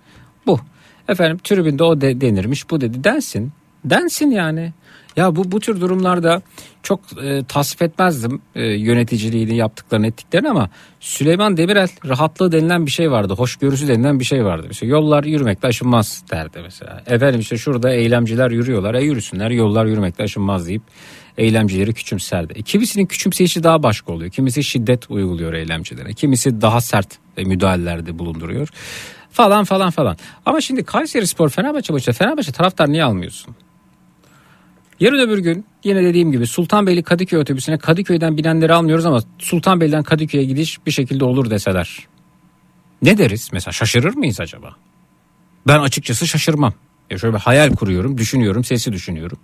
Bu. Efendim tribünde o de, denirmiş bu dedi densin. Densin yani. Ya bu bu tür durumlarda çok e, tasvip etmezdim e, yöneticiliğini yaptıklarını ettiklerini ama Süleyman Demirel rahatlığı denilen bir şey vardı. Hoşgörüsü denilen bir şey vardı. Mesela yollar yürümekle aşınmaz derdi mesela. Efendim işte şurada eylemciler yürüyorlar. E yürüsünler yollar yürümekle aşınmaz deyip eylemcileri küçümserdi. E, kimisinin küçümseyişi daha başka oluyor. Kimisi şiddet uyguluyor eylemcilere. Kimisi daha sert e, müdahalelerde bulunduruyor. Falan falan falan. Ama şimdi Kayseri Spor Fenerbahçe maçında Fenerbahçe taraftar niye almıyorsun? Yarın öbür gün yine dediğim gibi Sultanbeyli Kadıköy otobüsüne Kadıköy'den binenleri almıyoruz ama Sultanbeyli'den Kadıköy'e gidiş bir şekilde olur deseler. Ne deriz? Mesela şaşırır mıyız acaba? Ben açıkçası şaşırmam. Ya şöyle bir hayal kuruyorum, düşünüyorum, sesi düşünüyorum.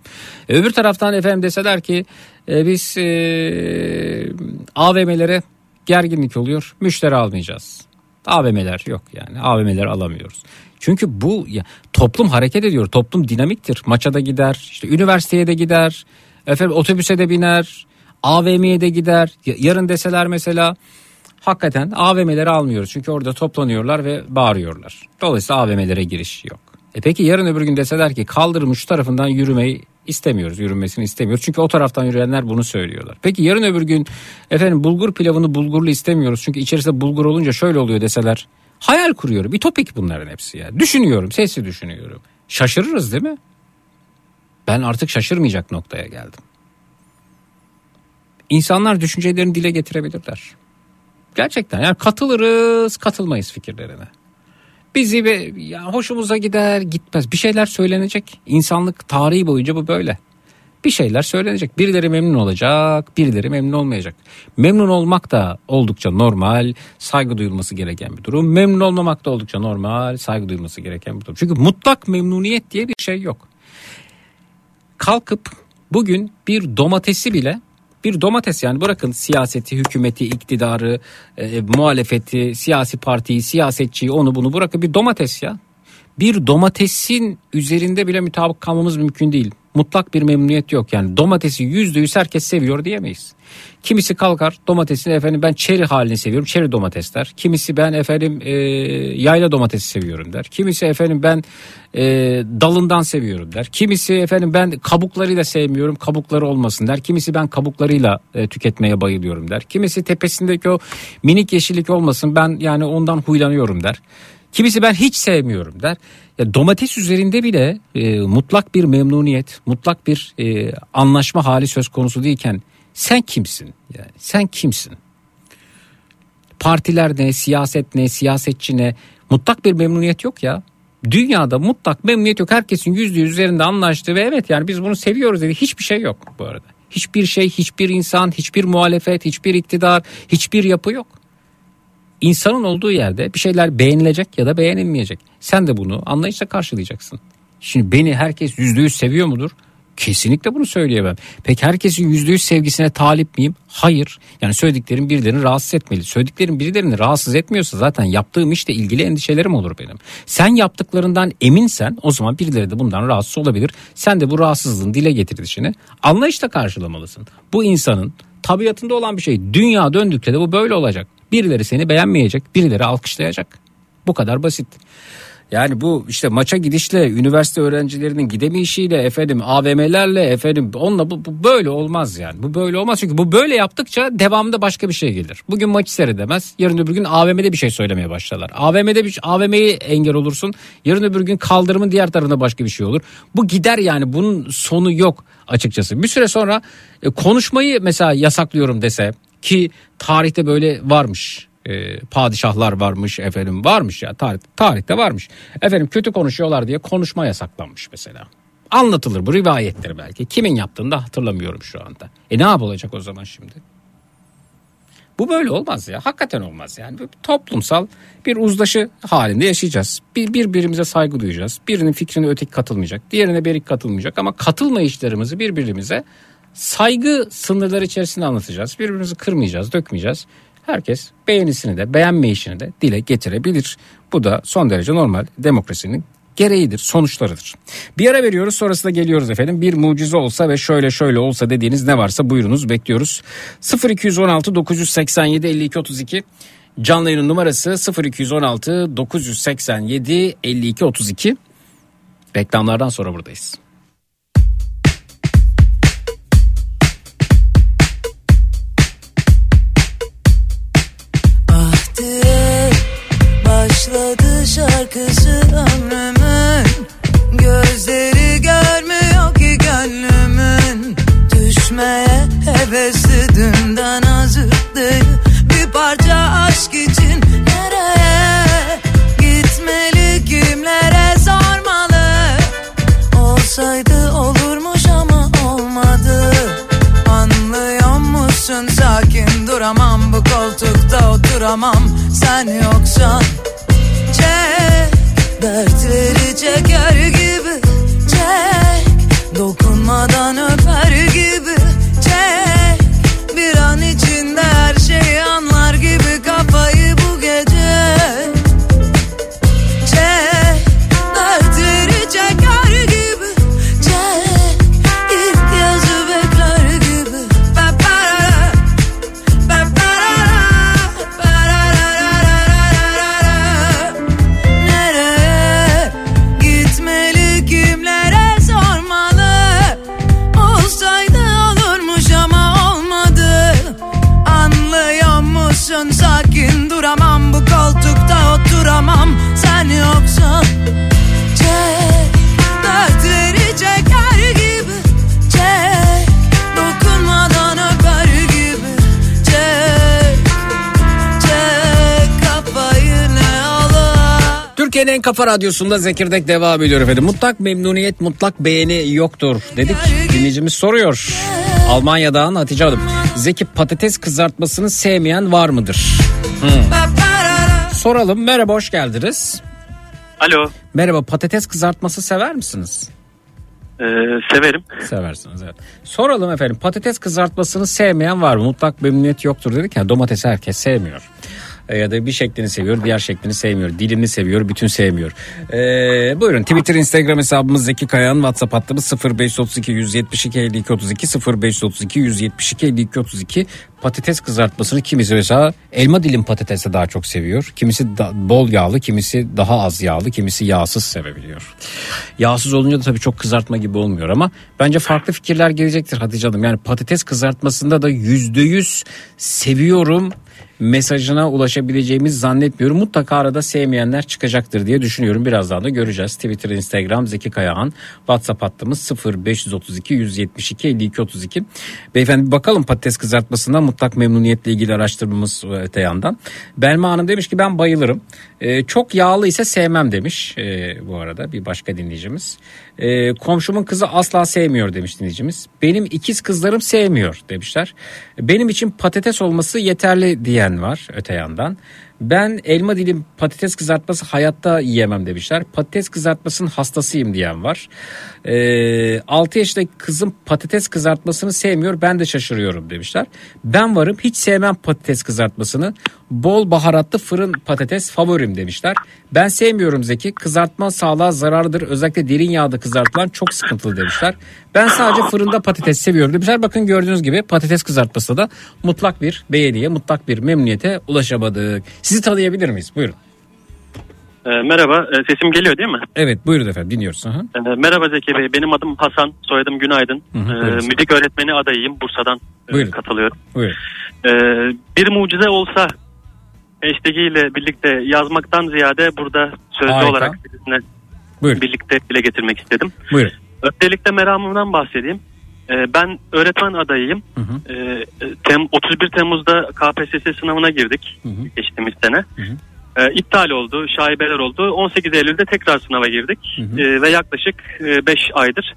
E, öbür taraftan efendim deseler ki e, biz e, AVM'lere gerginlik oluyor, müşteri almayacağız. AVM'ler yok yani. AVM'ler alamıyoruz. Çünkü bu ya, toplum hareket ediyor. Toplum dinamiktir. Maça da gider, işte üniversiteye de gider, efendim otobüse de biner, AVM'ye de gider. Ya- Yarın deseler mesela hakikaten AVM'leri almıyoruz. Çünkü orada toplanıyorlar ve bağırıyorlar. Dolayısıyla AVM'lere giriş yok. E peki yarın öbür gün deseler ki kaldırım uç tarafından yürümeyi istemiyoruz. Yürünmesini istemiyoruz. Çünkü o taraftan yürüyenler bunu söylüyorlar. Peki yarın öbür gün efendim bulgur pilavını bulgurlu istemiyoruz. Çünkü içerisinde bulgur olunca şöyle oluyor deseler. Hayal kuruyorum. Ütopik bunların hepsi ya. Düşünüyorum. Sesli düşünüyorum. Şaşırırız değil mi? Ben artık şaşırmayacak noktaya geldim. İnsanlar düşüncelerini dile getirebilirler. Gerçekten yani katılırız katılmayız fikirlerine. Bizi be, ya hoşumuza gider gitmez bir şeyler söylenecek. İnsanlık tarihi boyunca bu böyle. Bir şeyler söylenecek. Birileri memnun olacak, birileri memnun olmayacak. Memnun olmak da oldukça normal, saygı duyulması gereken bir durum. Memnun olmamak da oldukça normal, saygı duyulması gereken bir durum. Çünkü mutlak memnuniyet diye bir şey yok. Kalkıp bugün bir domatesi bile bir domates yani bırakın siyaseti, hükümeti, iktidarı, e, muhalefeti, siyasi partiyi, siyasetçiyi onu bunu bırakın bir domates ya. Bir domatesin üzerinde bile mutabık kalmamız mümkün değil. Mutlak bir memnuniyet yok yani domatesi yüzde yüz herkes seviyor diyemeyiz. Kimisi kalkar domatesini efendim ben çeri halini seviyorum çeri domatesler. Kimisi ben efendim e, yayla domatesi seviyorum der. Kimisi efendim ben e, dalından seviyorum der. Kimisi efendim ben kabuklarıyla sevmiyorum kabukları olmasın der. Kimisi ben kabuklarıyla e, tüketmeye bayılıyorum der. Kimisi tepesindeki o minik yeşillik olmasın ben yani ondan huylanıyorum der. Kimisi ben hiç sevmiyorum der. Ya domates üzerinde bile e, mutlak bir memnuniyet, mutlak bir e, anlaşma hali söz konusu değilken sen kimsin? Yani sen kimsin? Partiler ne, siyaset ne, siyasetçi ne? Mutlak bir memnuniyet yok ya. Dünyada mutlak memnuniyet yok. Herkesin yüzde yüz üzerinde anlaştığı ve evet yani biz bunu seviyoruz dedi. Hiçbir şey yok bu arada. Hiçbir şey, hiçbir insan, hiçbir muhalefet, hiçbir iktidar, hiçbir yapı yok. İnsanın olduğu yerde bir şeyler beğenilecek ya da beğenilmeyecek. Sen de bunu anlayışla karşılayacaksın. Şimdi beni herkes yüzde yüz seviyor mudur? Kesinlikle bunu söyleyemem. Peki herkesin yüzde yüz sevgisine talip miyim? Hayır. Yani söylediklerim birilerini rahatsız etmeli. Söylediklerim birilerini rahatsız etmiyorsa zaten yaptığım işle ilgili endişelerim olur benim. Sen yaptıklarından eminsen o zaman birileri de bundan rahatsız olabilir. Sen de bu rahatsızlığın dile getirilişini anlayışla karşılamalısın. Bu insanın tabiatında olan bir şey. Dünya döndükçe de bu böyle olacak. Birileri seni beğenmeyecek, birileri alkışlayacak. Bu kadar basit. Yani bu işte maça gidişle üniversite öğrencilerinin gidemeyişiyle efendim AVM'lerle efendim onunla bu, bu böyle olmaz yani. Bu böyle olmaz çünkü bu böyle yaptıkça devamında başka bir şey gelir. Bugün maçı seyredemez. Yarın öbür gün AVM'de bir şey söylemeye başlarlar. AVM'de bir AVM'yi engel olursun. Yarın öbür gün kaldırımın diğer tarafında başka bir şey olur. Bu gider yani bunun sonu yok açıkçası. Bir süre sonra e, konuşmayı mesela yasaklıyorum dese ki tarihte böyle varmış e, padişahlar varmış efendim varmış ya tarih, tarihte varmış. Efendim kötü konuşuyorlar diye konuşma yasaklanmış mesela. Anlatılır bu rivayettir belki. Kimin yaptığını da hatırlamıyorum şu anda. E ne yapılacak o zaman şimdi? Bu böyle olmaz ya. Hakikaten olmaz yani. Bir toplumsal bir uzlaşı halinde yaşayacağız. Bir, birbirimize saygı duyacağız. Birinin fikrine öteki katılmayacak. Diğerine berik katılmayacak. Ama katılmayışlarımızı birbirimize saygı sınırları içerisinde anlatacağız. Birbirimizi kırmayacağız, dökmeyeceğiz. Herkes beğenisini de beğenmeyişini de dile getirebilir. Bu da son derece normal demokrasinin gereğidir, sonuçlarıdır. Bir ara veriyoruz sonrasında geliyoruz efendim. Bir mucize olsa ve şöyle şöyle olsa dediğiniz ne varsa buyurunuz bekliyoruz. 0216 987 52 32 canlı yayının numarası 0216 987 52 32 reklamlardan sonra buradayız. Başladı şarkısı ömrümün Gözleri görmüyor ki gönlümün. Düşmeye hevesli dünden hazırdı Bir parça aşk için nereye Gitmeli kimlere sormalı? Olsaydı olurmuş ama olmadı. Anlıyor musun? Sakin duramam. Bu koltukta oturamam. Sen yoksan dertleri çeker gibi. Çek dokunmadan öper gibi Türkiye'nin en kafa radyosunda Zekirdek devam ediyor efendim. Mutlak memnuniyet, mutlak beğeni yoktur dedik. Dinleyicimiz soruyor. Almanya'dan Hatice Hanım. Zeki patates kızartmasını sevmeyen var mıdır? Soralım. Merhaba hoş geldiniz. Alo, Merhaba patates kızartması sever misiniz? e, severim. Seversiniz evet. Soralım efendim patates kızartmasını sevmeyen var mı? Mutlak memnuniyet yoktur dedik ya domatesi herkes sevmiyor. E, Ya da bir şeklini seviyor diğer şeklini sevmiyor. Dilini seviyor bütün sevmiyor. Ee, buyurun Twitter Instagram hesabımız Zeki Kayağan WhatsApp hattımız 0532 172 52 32 0532 172 52 32 patates kızartmasını kimisi mesela elma dilim patatesi daha çok seviyor. Kimisi da, bol yağlı kimisi daha az yağlı kimisi yağsız sevebiliyor. Yağsız olunca da tabii çok kızartma gibi olmuyor ama bence farklı fikirler gelecektir Hatice Hanım. Yani patates kızartmasında da yüzde yüz seviyorum mesajına ulaşabileceğimiz zannetmiyorum. Mutlaka arada sevmeyenler çıkacaktır diye düşünüyorum. Birazdan da göreceğiz. Twitter, Instagram Zeki Kayağan. WhatsApp hattımız 0532 172 52 32. Beyefendi bakalım patates kızartmasından mutlak memnuniyetle ilgili araştırmamız öte yandan. Belma Hanım demiş ki ben bayılırım. Ee, çok yağlı ise sevmem demiş ee, bu arada bir başka dinleyicimiz. Ee, komşumun kızı asla sevmiyor demiş dinleyicimiz. Benim ikiz kızlarım sevmiyor demişler. Benim için patates olması yeterli diyen var öte yandan. Ben elma dilim patates kızartması hayatta yiyemem demişler. Patates kızartmasının hastasıyım diyen var. Ee, 6 yaşındaki kızım patates kızartmasını sevmiyor ben de şaşırıyorum demişler. Ben varım hiç sevmem patates kızartmasını. Bol baharatlı fırın patates favorim demişler. Ben sevmiyorum Zeki kızartma sağlığa zararlıdır özellikle derin yağda kızartılan çok sıkıntılı demişler. Ben sadece fırında patates seviyorum demişler. Bakın gördüğünüz gibi patates kızartması da mutlak bir beğeniye mutlak bir memnuniyete ulaşamadık. Sizi tanıyabilir miyiz? Buyurun. Ee, merhaba, e, sesim geliyor değil mi? Evet buyurun efendim dinliyoruz. Hı. Ee, merhaba Zeki Bey, benim adım Hasan, soyadım Günaydın. Hı Ee, müzik öğretmeni adayıyım, Bursa'dan e, Buyurun. katılıyorum. Buyurun. Ee, bir mucize olsa hashtag ile birlikte yazmaktan ziyade burada sözlü Harika. olarak sizinle Buyurun. birlikte dile getirmek istedim. Buyurun. Öncelikle meramımdan bahsedeyim. Ee, ben öğretmen adayıyım. Hı hı. Ee, tem, 31 Temmuz'da KPSS sınavına girdik Hı hı. geçtiğimiz sene. hı. Ee, iptal oldu, şaibeler oldu. 18 Eylül'de tekrar sınava girdik Hı hı. Ve yaklaşık 5 aydır,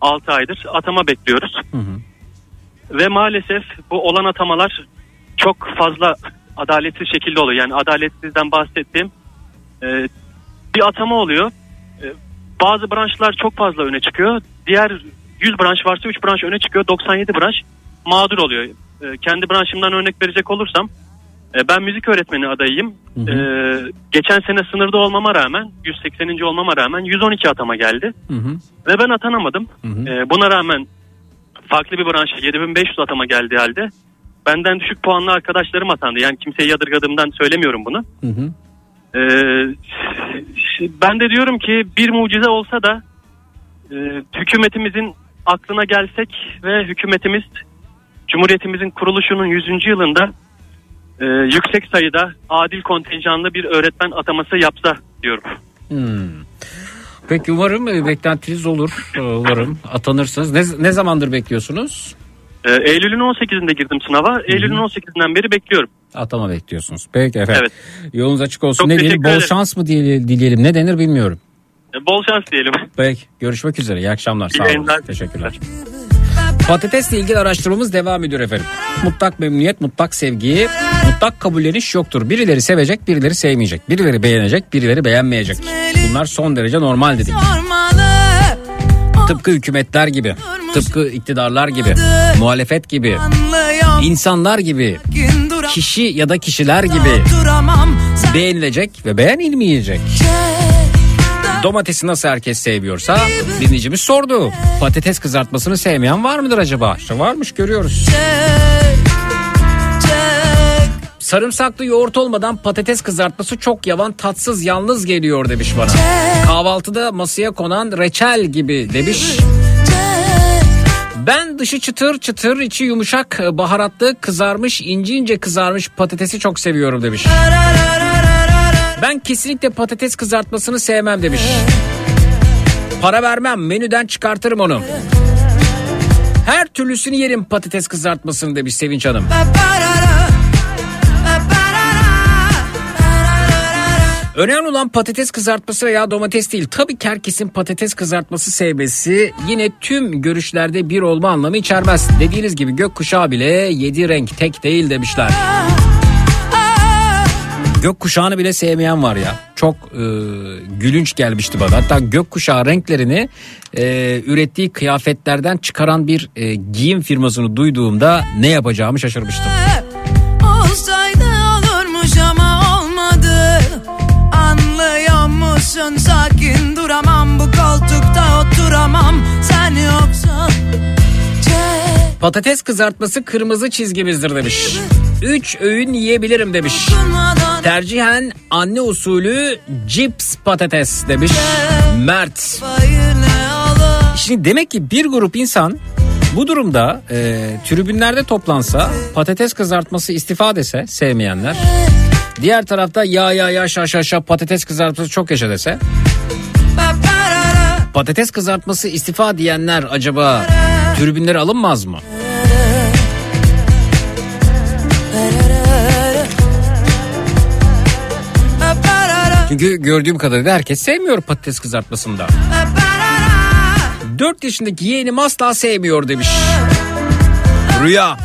6 aydır atama bekliyoruz. Hı hı. Ve maalesef bu olan atamalar çok fazla adaletsiz şekilde oluyor. Yani adaletsizden bahsettiğim e, bir atama oluyor. E, bazı branşlar çok fazla öne çıkıyor. Diğer 100 branş varsa 3 branş öne çıkıyor. 97 branş mağdur oluyor. E, kendi branşımdan örnek verecek olursam e, ben müzik öğretmeni adayıyım. Hı hı. E, geçen sene sınırda olmama rağmen 180. olmama rağmen 112 atama geldi. Hı hı. Ve ben atanamadım. Hı hı. Ee, buna rağmen farklı bir branşa 7500 atama geldiği halde benden düşük puanlı arkadaşlarım atandı. Yani kimseyi yadırgadığımdan söylemiyorum bunu. Hı hı. Ee, ben de diyorum ki bir mucize olsa da e, hükümetimizin aklına gelsek ve hükümetimiz Cumhuriyetimizin kuruluşunun 100. yılında e, yüksek sayıda adil kontenjanlı bir öğretmen ataması yapsa diyorum. Hmm. Peki umarım e, beklentiniz olur. E, Umarım atanırsınız. Ne, ne zamandır bekliyorsunuz? Ee, Eylül'ün 18'inde girdim sınava. Eylül'ün 18'inden beri bekliyorum. Atama bekliyorsunuz. Peki efendim. Evet. Yolunuz açık olsun. Çok ne diyelim? Bol ederim. şans mı dileyelim? Ne denir bilmiyorum. Ee, Bol şans diyelim. Peki. Görüşmek üzere. İyi akşamlar. İyi Sağ olun. yayınlar. Teşekkürler. Patatesle ilgili araştırmamız devam ediyor efendim. Mutlak memnuniyet, mutlak sevgi, mutlak kabulleniş yoktur. Birileri sevecek, birileri sevmeyecek. Birileri beğenecek, birileri beğenmeyecek. Bunlar son derece normal dedik. Sormalı Tıpkı hükümetler gibi, tıpkı iktidarlar gibi, muhalefet gibi, insanlar gibi, kişi ya da kişiler gibi beğenilecek ve beğenilmeyecek. Domatesi nasıl herkes seviyorsa dinleyicimiz sordu. Patates kızartmasını sevmeyen var mıdır acaba? İşte varmış görüyoruz. Çek Sarımsaklı yoğurt olmadan patates kızartması çok yavan tatsız yalnız geliyor demiş bana. Kahvaltıda masaya konan reçel gibi demiş. Ben dışı çıtır çıtır içi yumuşak baharatlı kızarmış ince ince kızarmış patatesi çok seviyorum demiş. Ben kesinlikle patates kızartmasını sevmem demiş. Para vermem menüden çıkartırım onu. Her türlüsünü yerim patates kızartmasını demiş Sevinç Hanım. Önemli olan patates kızartması veya domates değil. Tabii ki herkesin patates kızartması sevmesi yine tüm görüşlerde bir olma anlamı içermez. Dediğiniz gibi gökkuşağı bile yedi renk tek değil demişler. Gökkuşağını bile sevmeyen var ya. Çok e, gülünç gelmişti bana. Hatta gökkuşağı renklerini e, ürettiği kıyafetlerden çıkaran bir e, giyim firmasını duyduğumda ne yapacağımı şaşırmıştım. Oturamam Sen yoksan Patates kızartması kırmızı çizgimizdir demiş. Üç öğün yiyebilirim demiş. Tercihen anne usulü cips patates demiş Mert. Şimdi demek ki bir grup insan Bu durumda e, tribünlerde toplansa patates kızartması istifa dese sevmeyenler. Diğer tarafta ya ya ya şa şa şa patates kızartması çok yaşa dese. Patates kızartması istifa diyenler acaba tribünlere alınmaz mı? Çünkü gördüğüm kadarıyla herkes sevmiyor patates kızartmasında. 4 yaşındaki yeğenim asla sevmiyor demiş. Rüya.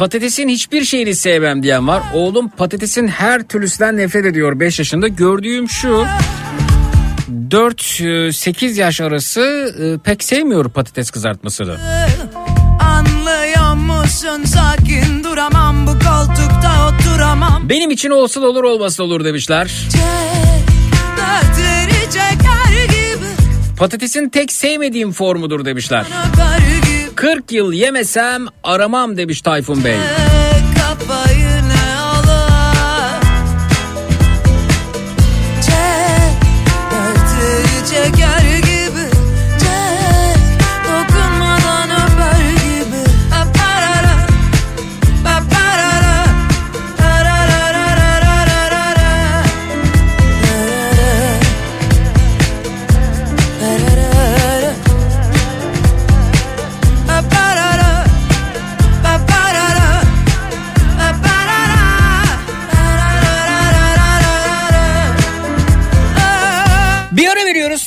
Patatesin hiçbir şeyini sevmem diyen var. Oğlum patatesin her türlüsünden nefret ediyor 5 yaşında. Gördüğüm şu 4-8 yaş arası e, pek sevmiyor patates kızartmasını. Anlıyor musun sakin duramam bu koltukta oturamam Benim için olur olmasın olur demişler. Dertleri çeker gibi Patatesin tek sevmediğim formudur demişler. gibi 40 yıl yemesem aramam demiş Tayfun Bey.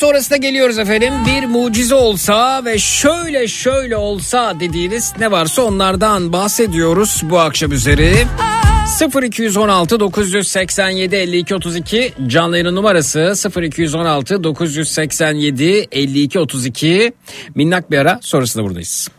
Sonrasında geliyoruz efendim. Bir mucize olsa ve şöyle şöyle olsa dediğiniz ne varsa onlardan bahsediyoruz bu akşam üzeri. 0216 987 52 32 canlı yayının numarası 0216 987 52 32 minnak bir ara sonrasında buradayız.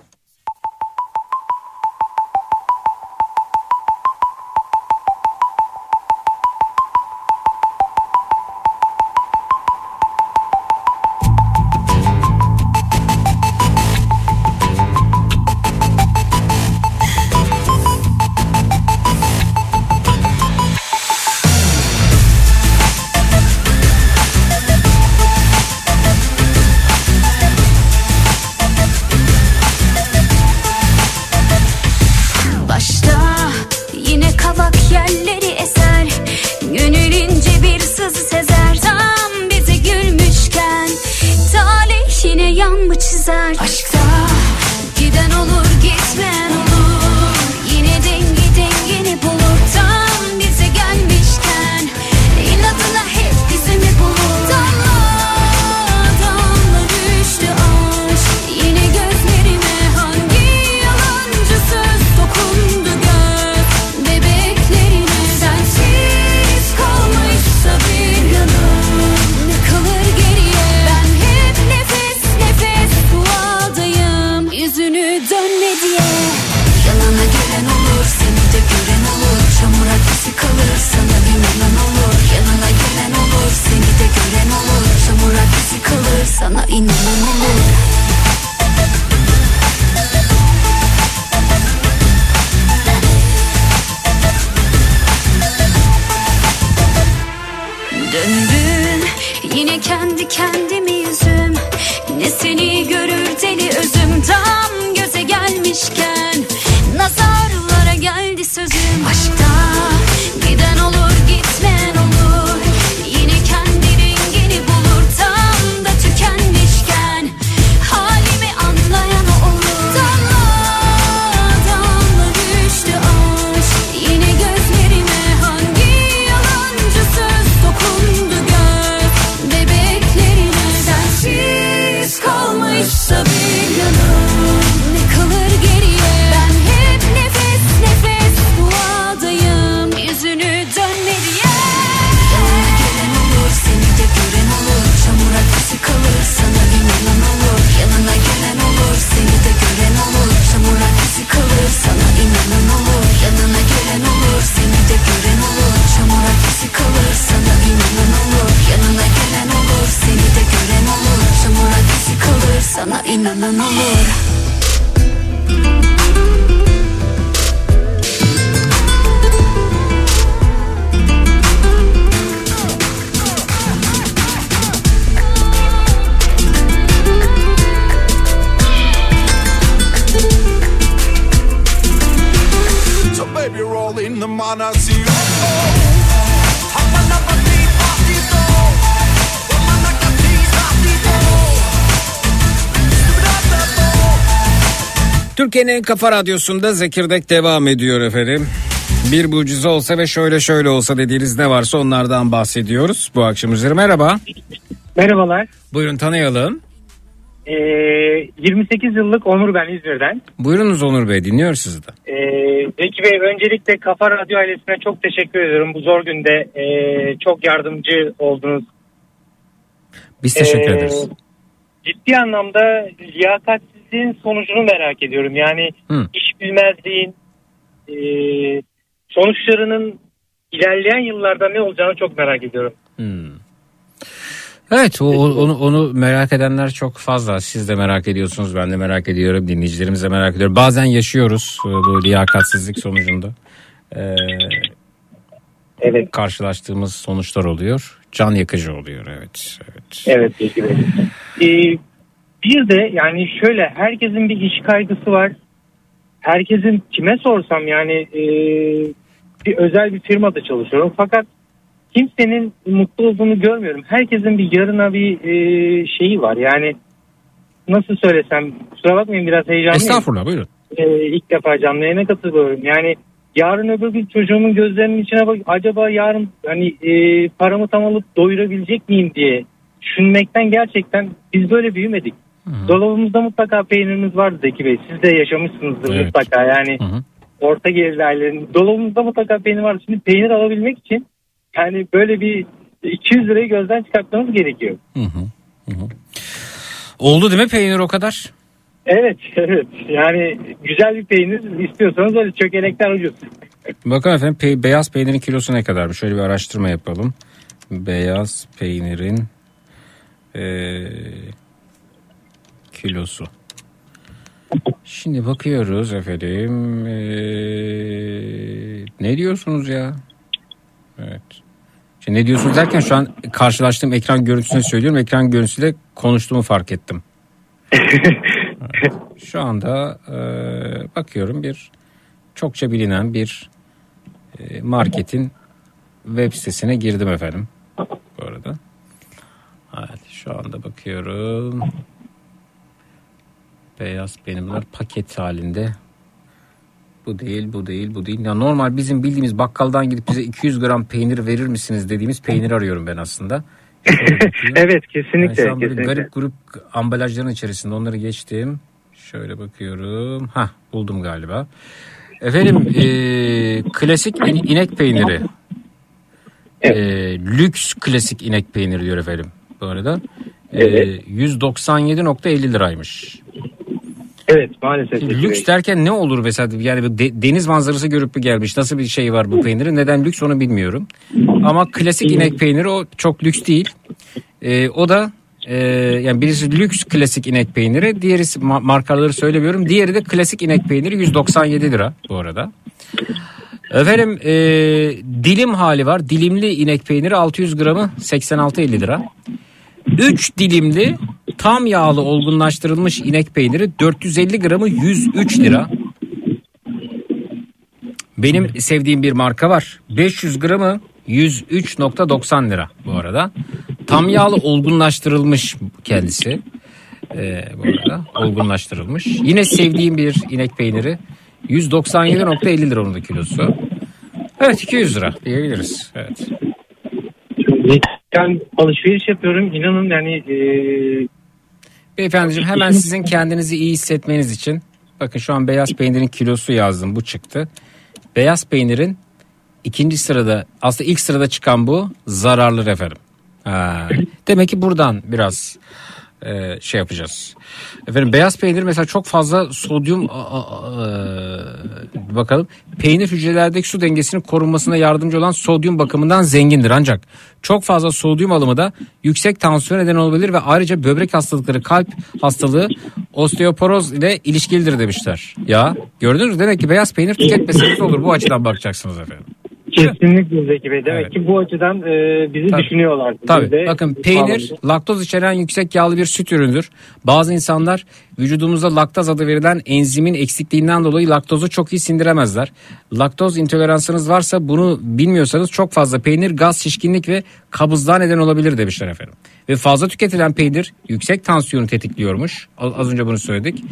Türkiye'nin en kafa radyosunda Zekirdek devam ediyor efendim. Bir mucize olsa ve şöyle şöyle olsa dediğiniz ne varsa onlardan bahsediyoruz. Bu akşam üzeri merhaba. Merhabalar. Buyurun tanıyalım. Ee, 28 yıllık Onur ben İzmir'den. Buyurunuz Onur Bey dinliyoruz sizi de. Ee, Zeki Bey öncelikle Kafa Radyo ailesine çok teşekkür ediyorum. Bu zor günde ee, çok yardımcı oldunuz. Biz teşekkür Ee, ederiz. Ciddi anlamda liyakatsizliğin sonucunu merak ediyorum. Yani Hı. iş bilmezliğin ee, sonuçlarının ilerleyen yıllarda ne olacağını çok merak ediyorum. Hmm. Evet o, onu, onu merak edenler çok fazla. Siz de merak ediyorsunuz ben de merak ediyorum. Dinleyicilerimiz de merak ediyor. Bazen yaşıyoruz e, bu liyakatsizlik sonucunda. Ee, Evet. Karşılaştığımız sonuçlar oluyor. Can yakıcı oluyor evet. evet. Evet Bey. Ee, bir de yani şöyle herkesin bir iş kaygısı var. Herkesin kime sorsam yani e, bir özel bir firmada çalışıyorum. Fakat kimsenin mutlu olduğunu görmüyorum. Herkesin bir yarına bir e, şeyi var. Yani nasıl söylesem kusura bakmayın biraz heyecanlıyım. Estağfurullah buyurun. E, ilk defa canlı yayına katılıyorum. Yani yarın öbür gün çocuğumun gözlerinin içine bak acaba yarın hani e, paramı tam alıp doyurabilecek miyim diye düşünmekten gerçekten biz böyle büyümedik. Dolabımızda mutlaka peynirimiz vardı Zeki Bey. Siz de yaşamışsınızdır Evet. mutlaka yani. Orta gelirli ailelerin dolabımızda mutlaka peynir vardı. Şimdi peynir alabilmek için yani böyle bir 200 lirayı gözden çıkartmamız gerekiyor. Hı hı, hı hı. Oldu değil mi peynir o kadar? Evet, evet. Yani güzel bir peynir istiyorsanız öyle çökelekler ucuz. Bakın efendim pe- beyaz peynirin kilosu ne kadarmış? Şöyle bir araştırma yapalım. Beyaz peynirin eee, kilosu. Şimdi bakıyoruz efendim. Eee, ne diyorsunuz ya? Evet. Şimdi ne diyorsunuz derken şu an karşılaştığım ekran görüntüsünü söylüyorum. Ekran görüntüsüyle konuştuğumu fark ettim. Şu anda eee, bakıyorum bir çokça bilinen bir e, marketin web sitesine girdim efendim. Bu arada. Evet şu anda bakıyorum. Beyaz peynirler paket halinde. Bu değil, bu değil, bu değil. Ya normal bizim bildiğimiz bakkaldan gidip bize 200 gram peynir verir misiniz dediğimiz peynir arıyorum ben aslında. Evet kesinlikle. Yani kesinlikle. garip grup ambalajların içerisinde onları geçtim. Şöyle bakıyorum. Ha buldum galiba. Efendim e, klasik in- inek peyniri. E, lüks klasik inek peyniri diyor efendim bu arada. E, 197.50 liraymış. Evet maalesef. Lüks derken ne olur mesela yani de- deniz manzarası görüp gelmiş nasıl bir şey var bu peynirin neden lüks onu bilmiyorum. Ama klasik inek peyniri o çok lüks değil. Ee, o da e, yani birisi lüks klasik inek peyniri diğeri ma- markaları söylemiyorum diğeri de klasik inek peyniri 197 lira bu arada. Efendim e, dilim hali var dilimli inek peyniri 600 gramı 86.50 lira. 3 dilimli tam yağlı olgunlaştırılmış inek peyniri 450 gramı 103 lira. Benim sevdiğim bir marka var. 500 gramı 103.90 lira bu arada. Tam yağlı olgunlaştırılmış kendisi. Ee, bu arada olgunlaştırılmış. Yine sevdiğim bir inek peyniri 197.50 lira onun da kilosu. Evet 200 lira diyebiliriz. Evet. Ben alışveriş yapıyorum. İnanın yani e, Beyefendiciğim hemen sizin kendinizi iyi hissetmeniz için bakın şu an beyaz peynirin kilosu yazdım bu çıktı. Beyaz peynirin ikinci sırada aslında ilk sırada çıkan bu zararlı efendim. Ha, demek ki buradan biraz e, şey yapacağız. Efendim beyaz peynir mesela çok fazla sodyum a- e, bakalım peynir hücrelerdeki su dengesinin korunmasına yardımcı olan sodyum bakımından zengindir ancak çok fazla sodyum alımı da yüksek tansiyon neden olabilir ve ayrıca böbrek hastalıkları, kalp hastalığı, osteoporoz ile ilişkilidir demişler. Ya gördünüz demek ki beyaz peynir tüketmeseniz olur bu açıdan bakacaksınız efendim. Kesinlikle Zeki Bey. Demek ki bu açıdan e, bizi Tabii. düşünüyorlar. Biz Tabii. de Bakın peynir laktoz içeren yüksek yağlı bir süt ürünüdür. Bazı insanlar vücudumuzda laktaz adı verilen enzimin eksikliğinden dolayı laktozu çok iyi sindiremezler. Laktoz intoleransınız varsa bunu bilmiyorsanız çok fazla peynir gaz, şişkinlik ve kabızlığa neden olabilir demişler efendim. Ve fazla tüketilen peynir yüksek tansiyonu tetikliyormuş. Az az önce bunu söyledik.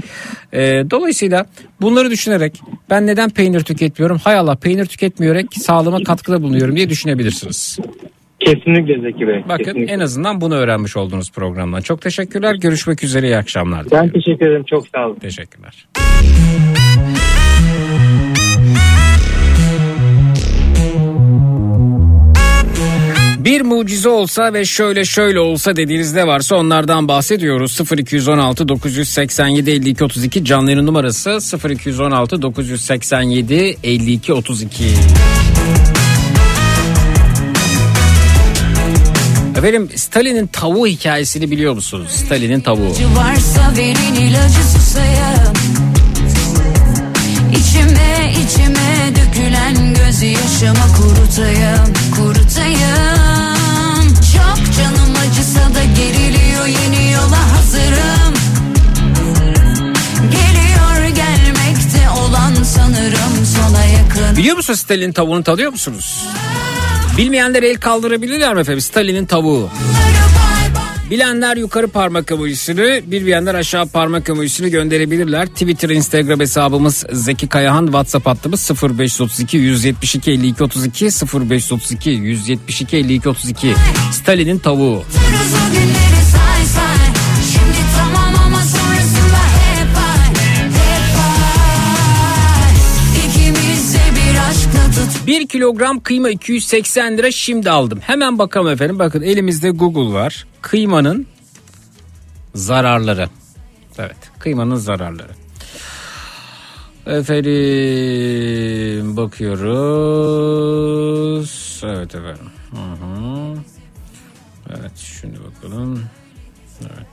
Ee, dolayısıyla bunları düşünerek ben neden peynir tüketmiyorum? Hay Allah peynir tüketmeyerek sağlığıma katkıda bulunuyorum diye düşünebilirsiniz. Kesinlikle Zeki Bey. Bakın kesinlikle. en azından bunu öğrenmiş oldunuz programdan. Çok teşekkürler. Görüşmek üzere. iyi akşamlar. Ben teşekkür ederim. Çok sağ olun. Teşekkürler. Bir mucize olsa ve şöyle şöyle olsa dediğiniz ne varsa onlardan bahsediyoruz. 0216 987 52 32 canlı numarası 0216 987 52 32. Efendim Stalin'in tavuğu hikayesini biliyor musunuz? Stalin'in tavuğu. Varsa verin ilacı susayım İçime içime dökülen gözyaşımı kurutayım Kurutayım Çok canım acısa da geriliyor yeni yola hazırım Geliyor gelmekte olan sanırım sona yakın Biliyor musunuz Stalin'in tavuğunu tanıyor musunuz? Bilmeyenler el kaldırabilirler mi efendim? Stalin'in tavuğu. Bilenler yukarı parmak emojisini, bilmeyenler aşağı parmak emojisini gönderebilirler. Twitter, Instagram hesabımız Zeki Kayahan, WhatsApp hattımız 0532 172 52 32 0532 172 52 32. Stalin'in tavuğu. 1 kilogram kıyma 280 lira şimdi aldım. Hemen bakalım efendim. Bakın elimizde Google var. Kıymanın zararları. Evet kıymanın zararları. Efendim bakıyoruz. Evet efendim. Hı hı. Evet şimdi bakalım. Evet.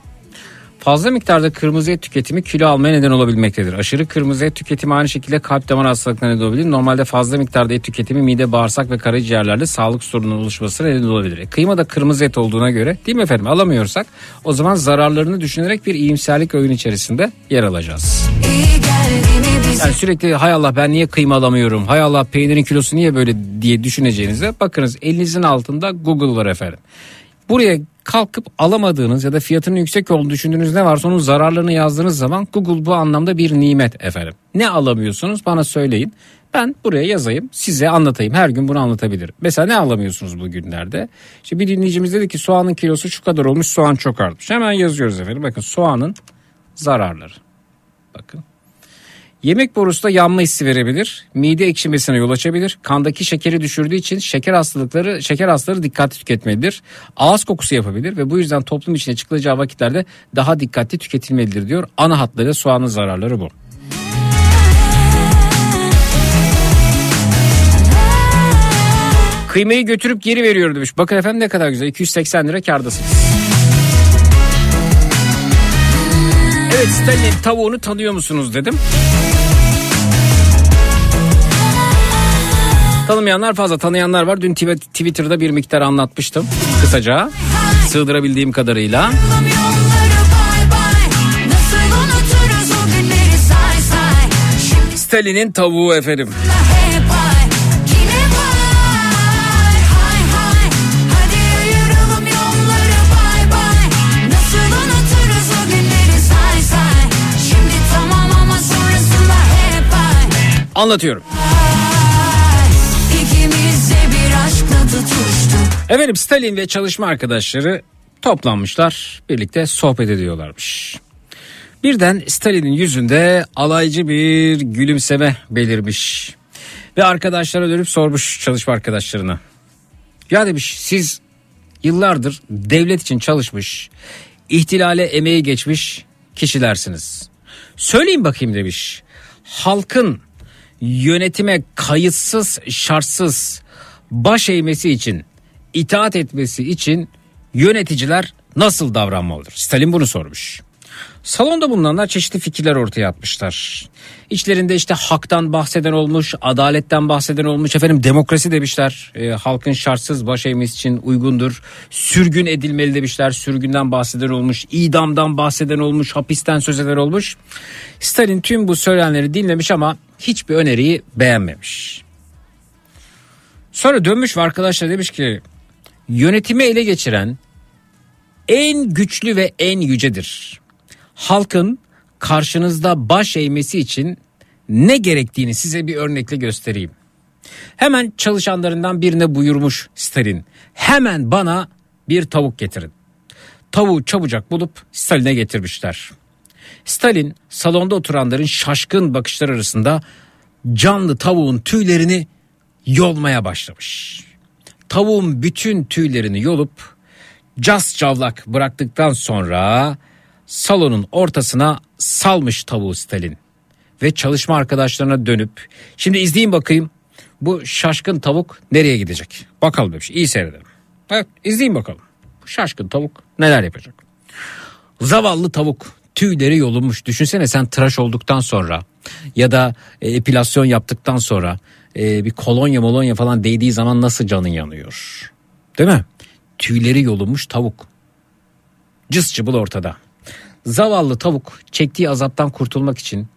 Fazla miktarda kırmızı et tüketimi kilo almaya neden olabilmektedir. Aşırı kırmızı et tüketimi aynı şekilde kalp damar hastalıklarına neden olabilir. Normalde fazla miktarda et tüketimi mide, bağırsak ve karaciğerlerde sağlık sorununun oluşmasına neden olabilir. E, kıyma da kırmızı et olduğuna göre değil mi efendim alamıyorsak o zaman zararlarını düşünerek bir iyimserlik öğün içerisinde yer alacağız. Yani sürekli hay Allah ben niye kıyma alamıyorum? Hay Allah peynirin kilosu niye böyle diye düşüneceğinize bakınız elinizin altında Google var efendim. Buraya kalkıp alamadığınız ya da fiyatının yüksek olduğunu düşündüğünüz ne varsa onun zararlarını yazdığınız zaman Google bu anlamda bir nimet efendim. Ne alamıyorsunuz bana söyleyin. Ben buraya yazayım size anlatayım. Her gün bunu anlatabilirim. Mesela ne alamıyorsunuz bugünlerde? İşte bir dinleyicimiz dedi ki soğanın kilosu şu kadar olmuş soğan çok artmış. Hemen yazıyoruz efendim. Bakın soğanın zararları. Bakın. Yemek borusunda yanma hissi verebilir. Mide ekşimesine yol açabilir. Kandaki şekeri düşürdüğü için şeker hastalıkları, şeker hastaları dikkatli tüketmelidir. Ağız kokusu yapabilir ve bu yüzden toplum içine çıkılacağı vakitlerde daha dikkatli tüketilmelidir diyor. Ana hatlarıyla soğanın zararları bu. Kıymayı götürüp geri veriyor demiş. Bakın efendim ne kadar güzel. 280 lira kardasınız. Evet Stalin'in tavuğunu tanıyor musunuz dedim. Tanımayanlar fazla tanıyanlar var. Dün tw- Twitter'da bir miktar anlatmıştım kısaca. Sığdırabildiğim kadarıyla. Stalin'in tavuğu efendim. Anlatıyorum. Efendim Stalin ve çalışma arkadaşları toplanmışlar. Birlikte sohbet ediyorlarmış. Birden Stalin'in yüzünde alaycı bir gülümseme belirmiş. Ve arkadaşlara dönüp sormuş çalışma arkadaşlarına. Ya demiş siz yıllardır devlet için çalışmış, ihtilale emeği geçmiş kişilersiniz. Söyleyin bakayım demiş. Halkın yönetime kayıtsız şartsız baş eğmesi için, itaat etmesi için yöneticiler nasıl davranmalıdır? Stalin bunu sormuş. Salonda bulunanlar çeşitli fikirler ortaya atmışlar. İçlerinde işte haktan bahseden olmuş, adaletten bahseden olmuş, efendim demokrasi demişler. E, halkın şartsız baş eğmesi için uygundur. Sürgün edilmeli demişler. Sürgünden bahseden olmuş, idamdan bahseden olmuş, hapisten söz eden olmuş. Stalin tüm bu söylenenleri dinlemiş ama hiçbir öneriyi beğenmemiş. Sonra dönmüş ve arkadaşlar demiş ki yönetimi ele geçiren en güçlü ve en yücedir. Halkın karşınızda baş eğmesi için ne gerektiğini size bir örnekle göstereyim. Hemen çalışanlarından birine buyurmuş Stalin. Hemen bana bir tavuk getirin. Tavuğu çabucak bulup Stalin'e getirmişler. Stalin salonda oturanların şaşkın bakışlar arasında canlı tavuğun tüylerini yolmaya başlamış. Tavuğun bütün tüylerini yolup cas cavlak bıraktıktan sonra salonun ortasına salmış tavuğu Stalin. Ve çalışma arkadaşlarına dönüp şimdi izleyin bakayım bu şaşkın tavuk nereye gidecek? Bakalım demiş iyi seyredelim. Evet izleyin bakalım. Bu şaşkın tavuk neler yapacak? Zavallı tavuk tüyleri yolunmuş. Düşünsene sen tıraş olduktan sonra ya da e, epilasyon yaptıktan sonra e, bir kolonya molonya falan değdiği zaman nasıl canın yanıyor? Değil mi? Tüyleri yolunmuş tavuk. Cız çıbıl ortada. Zavallı tavuk çektiği azaptan kurtulmak için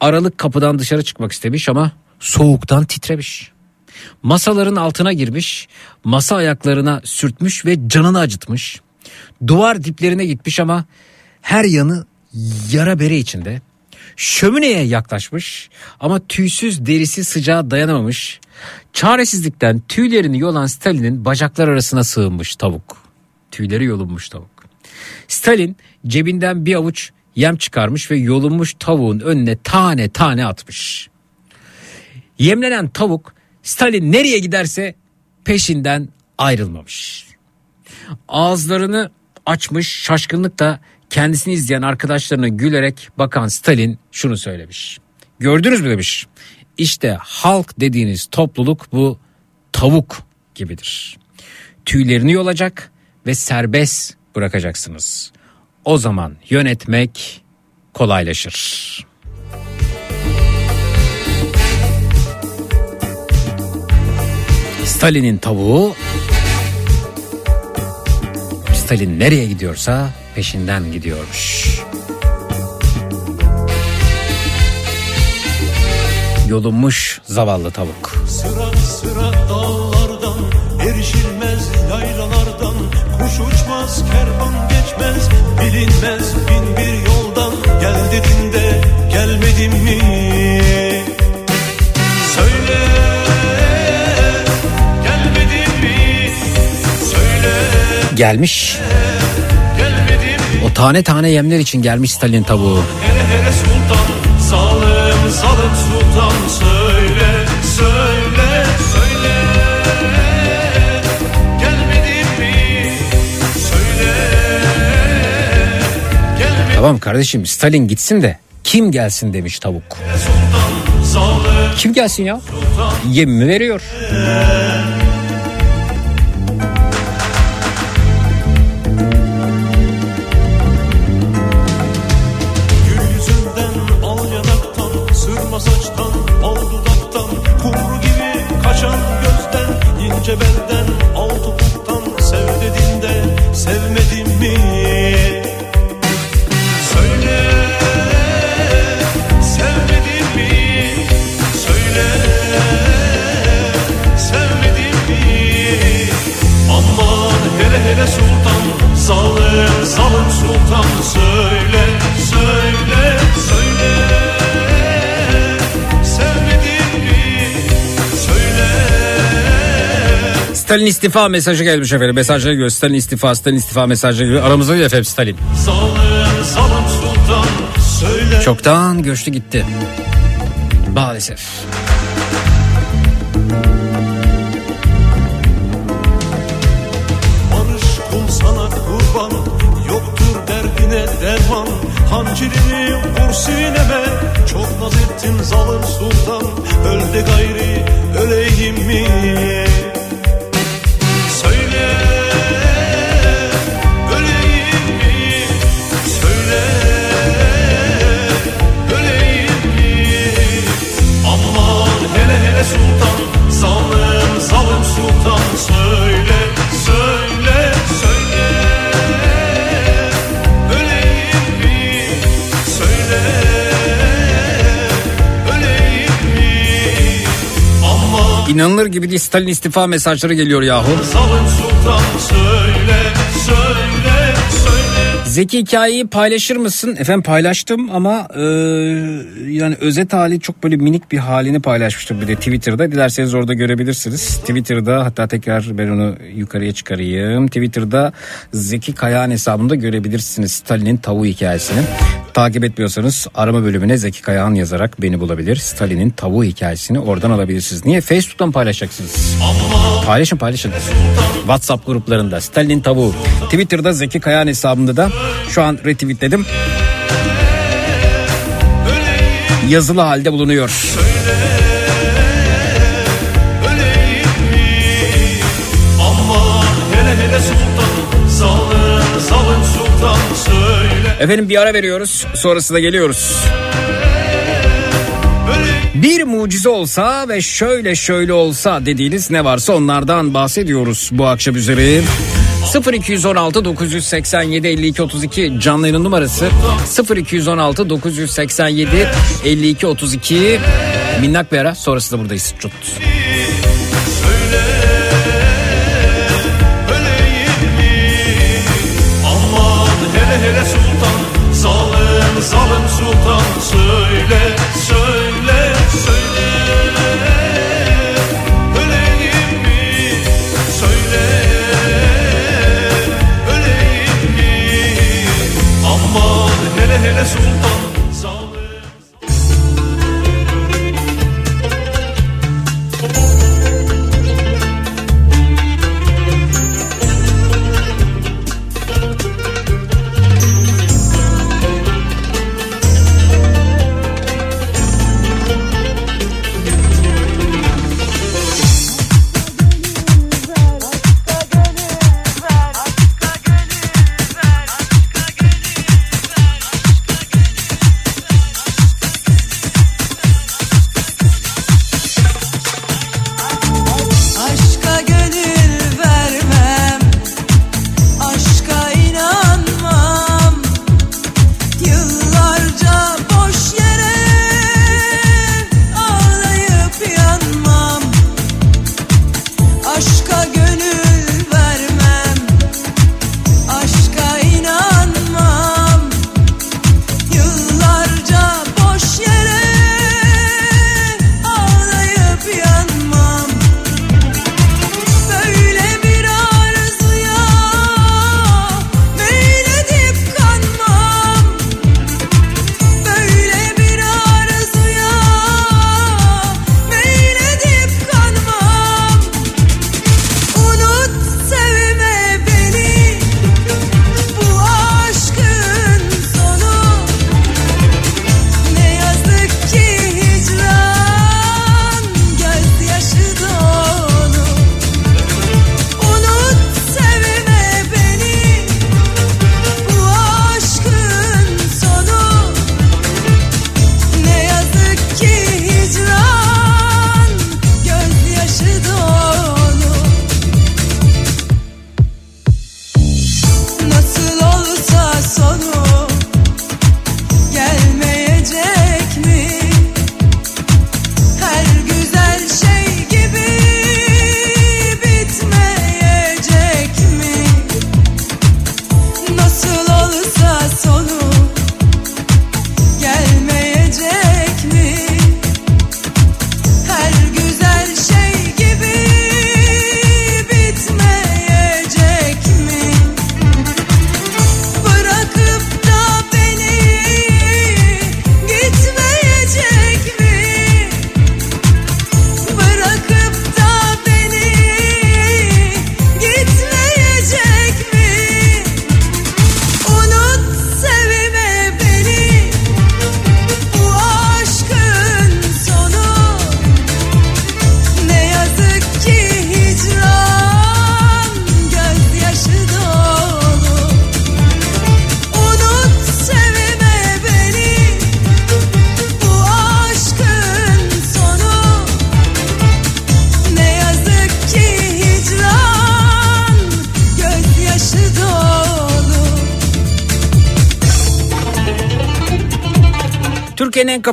aralık kapıdan dışarı çıkmak istemiş ama soğuktan titremiş. Masaların altına girmiş, masa ayaklarına sürtmüş ve canını acıtmış. Duvar diplerine gitmiş ama her yanı yara bere içinde. Şömineye yaklaşmış ama tüysüz derisi sıcağa dayanamamış. Çaresizlikten tüylerini yolan Stalin'in bacaklar arasına sığınmış tavuk. Tüyleri yolunmuş tavuk. Stalin cebinden bir avuç yem çıkarmış ve yolunmuş tavuğun önüne tane tane atmış. Yemlenen tavuk Stalin nereye giderse peşinden ayrılmamış. Ağızlarını açmış şaşkınlıkla kendisini izleyen arkadaşlarına gülerek bakan Stalin şunu söylemiş. Gördünüz mü demiş. İşte halk dediğiniz topluluk bu tavuk gibidir. Tüylerini yolacak ve serbest bırakacaksınız. O zaman yönetmek kolaylaşır. Stalin'in tavuğu Stalin nereye gidiyorsa peşinden gidiyormuş. Yolunmuş zavallı tavuk. Sıra sıra dağlardan Erişilmez yaylalardan Kuş uçmaz kervan geçmez Bilinmez bin bir yoldan Gel dedin de gelmedin mi Söyle Gelmedin mi Söyle Gelmiş. O tane tane yemler için gelmiş Stalin tavuğu. Hele hele sultan Zalim zalim sultan Söyle söyle söyle Gelmedin mi Söyle Gelmedin Tamam kardeşim Stalin gitsin de kim gelsin demiş tavuk. sultan Zalim Kim gelsin ya? Yemimi veriyor. Gül ince belden al topuktan Sev dedin de sevmedin mi? Söyle sevmedin mi? Söyle sevmedin mi? Aman hele hele sultan Zalim zalim sultan söyle Stalin istifa mesajı gelmiş efendim. Mesajları geliyor. Stalin istifa, Stalin istifa mesajları geliyor. Aramızda değil efendim Stalin. Çoktan göçtü gitti. Maalesef. Barış kul sana kurban Yoktur derdine derman Hancirini vur sineme Çok naz ettin zalim sultan Öl de gayri öleyim mi İnanılır gibi değil Stalin istifa mesajları geliyor yahu. Salın sultan söyle söyle söyle Zeki hikayeyi paylaşır mısın? Efendim paylaştım ama e, yani özet hali çok böyle minik bir halini paylaşmıştım bir de Twitter'da. Dilerseniz orada görebilirsiniz. Twitter'da hatta tekrar ben onu yukarıya çıkarayım. Twitter'da Zeki Kayağan hesabında görebilirsiniz Stalin'in tavuğu hikayesini. Takip etmiyorsanız arama bölümüne Zeki Kayağan yazarak beni bulabilir. Stalin'in tavuğu hikayesini oradan alabilirsiniz. Niye? Facebook'tan paylaşacaksınız. Paylaşın paylaşın. WhatsApp gruplarında Stalin'in tavuğu. Twitter'da Zeki Kayağan hesabında da şu an retweetledim. Yazılı halde bulunuyor. Aman Efendim bir ara veriyoruz. Sonrasında geliyoruz. Bir mucize olsa ve şöyle şöyle olsa dediğiniz ne varsa onlardan bahsediyoruz bu akşam üzeri. 0216 987 52 32 canlı yayın numarası 0216 987 52 32 minnak bir ara sonrasında buradayız. Çut. Salın sultan söyle söyle söyle. Öleyim mi? Söyle. Öleyim mi? Aman hele hele sultan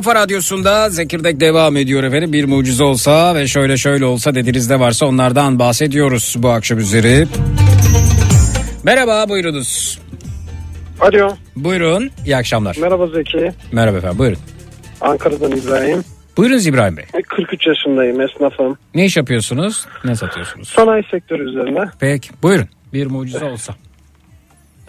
kafa radyosunda Zekirdek devam ediyor efendim. Bir mucize olsa ve şöyle şöyle olsa dediğinizde varsa onlardan bahsediyoruz bu akşam üzeri. Merhaba buyurunuz. Alo. Buyurun iyi akşamlar. Merhaba Zeki. Merhaba efendim buyurun. Ankara'dan İbrahim. Buyurunuz İbrahim Bey. 43 yaşındayım esnafım. Ne iş yapıyorsunuz? Ne satıyorsunuz? Sanayi sektörü üzerine. Peki buyurun. Bir mucize olsa.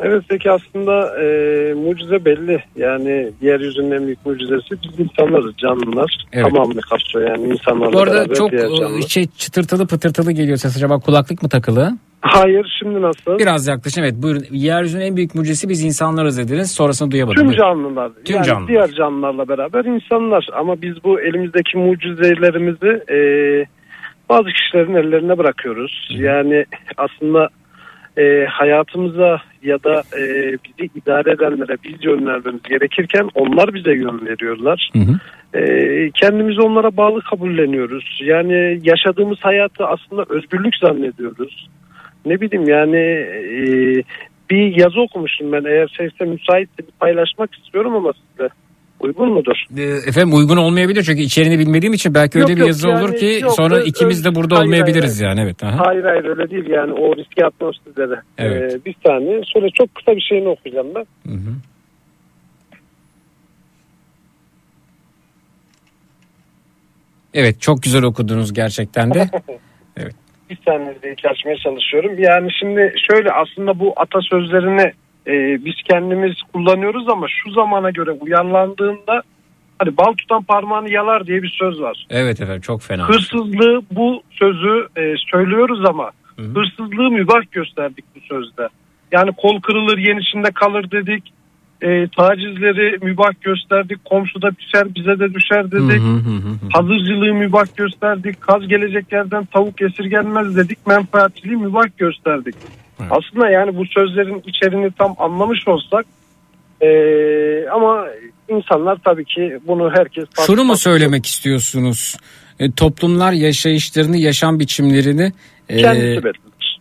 Evet Zeki aslında e, mucize belli. Yani yeryüzünün en büyük mucizesi biz insanlarız canlılar. Evet. Tamamını kapsıyor yani insanlarla Bu arada beraber çok e, şey çıtırtılı pıtırtılı geliyor ses acaba kulaklık mı takılı? Hayır şimdi nasıl? Biraz yaklaşın evet buyurun. Yeryüzünün en büyük mucizesi biz insanlarız dediniz sonrasını duyamadım. Tüm canlılar. Tüm yani canlılar. diğer canlılarla beraber insanlar. Ama biz bu elimizdeki mucizelerimizi e, bazı kişilerin ellerine bırakıyoruz. Yani aslında e, hayatımıza ya da e, bizi idare edenlere biz yön vermemiz gerekirken onlar bize yön veriyorlar. E, kendimizi onlara bağlı kabulleniyoruz. Yani yaşadığımız hayatı aslında özgürlük zannediyoruz. Ne bileyim yani e, bir yazı okumuştum ben eğer şeyse müsaitse paylaşmak istiyorum ama size uygun mudur? E, Efendim uygun olmayabilir çünkü içeriğini bilmediğim için belki öyle Yok, bir yazı yani olur ki yok, sonra ö- ikimiz de burada hayır, olmayabiliriz hayır, yani evet. Aha. Hayır hayır öyle değil yani o riski atmam sizlere. Evet. Ee, bir saniye şöyle çok kısa bir şeyini okuyacağım ben. Hı hı. Evet çok güzel okudunuz gerçekten de. bir saniye de açmaya çalışıyorum. Yani şimdi şöyle aslında bu atasözlerini e, biz kendimiz kullanıyoruz ama şu zamana göre uyarlandığında hani bal tutan parmağını yalar diye bir söz var. Evet efendim çok fena. Hırsızlığı bu sözü e, söylüyoruz ama hırsızlığı mübah gösterdik bu sözde. Yani kol kırılır yen içinde kalır dedik. E, tacizleri mübah gösterdik. Komşuda pişer bize de düşer dedik. Hazırcılığı mübah gösterdik. Kaz gelecek yerden tavuk esirgenmez dedik. Menfaatçiliği mübah gösterdik. Aslında yani bu sözlerin içeriğini tam anlamış olsak e, ama insanlar tabii ki bunu herkes Şunu mu söylemek istiyorsunuz? E, toplumlar yaşayışlarını, yaşam biçimlerini e, kendisi belirler.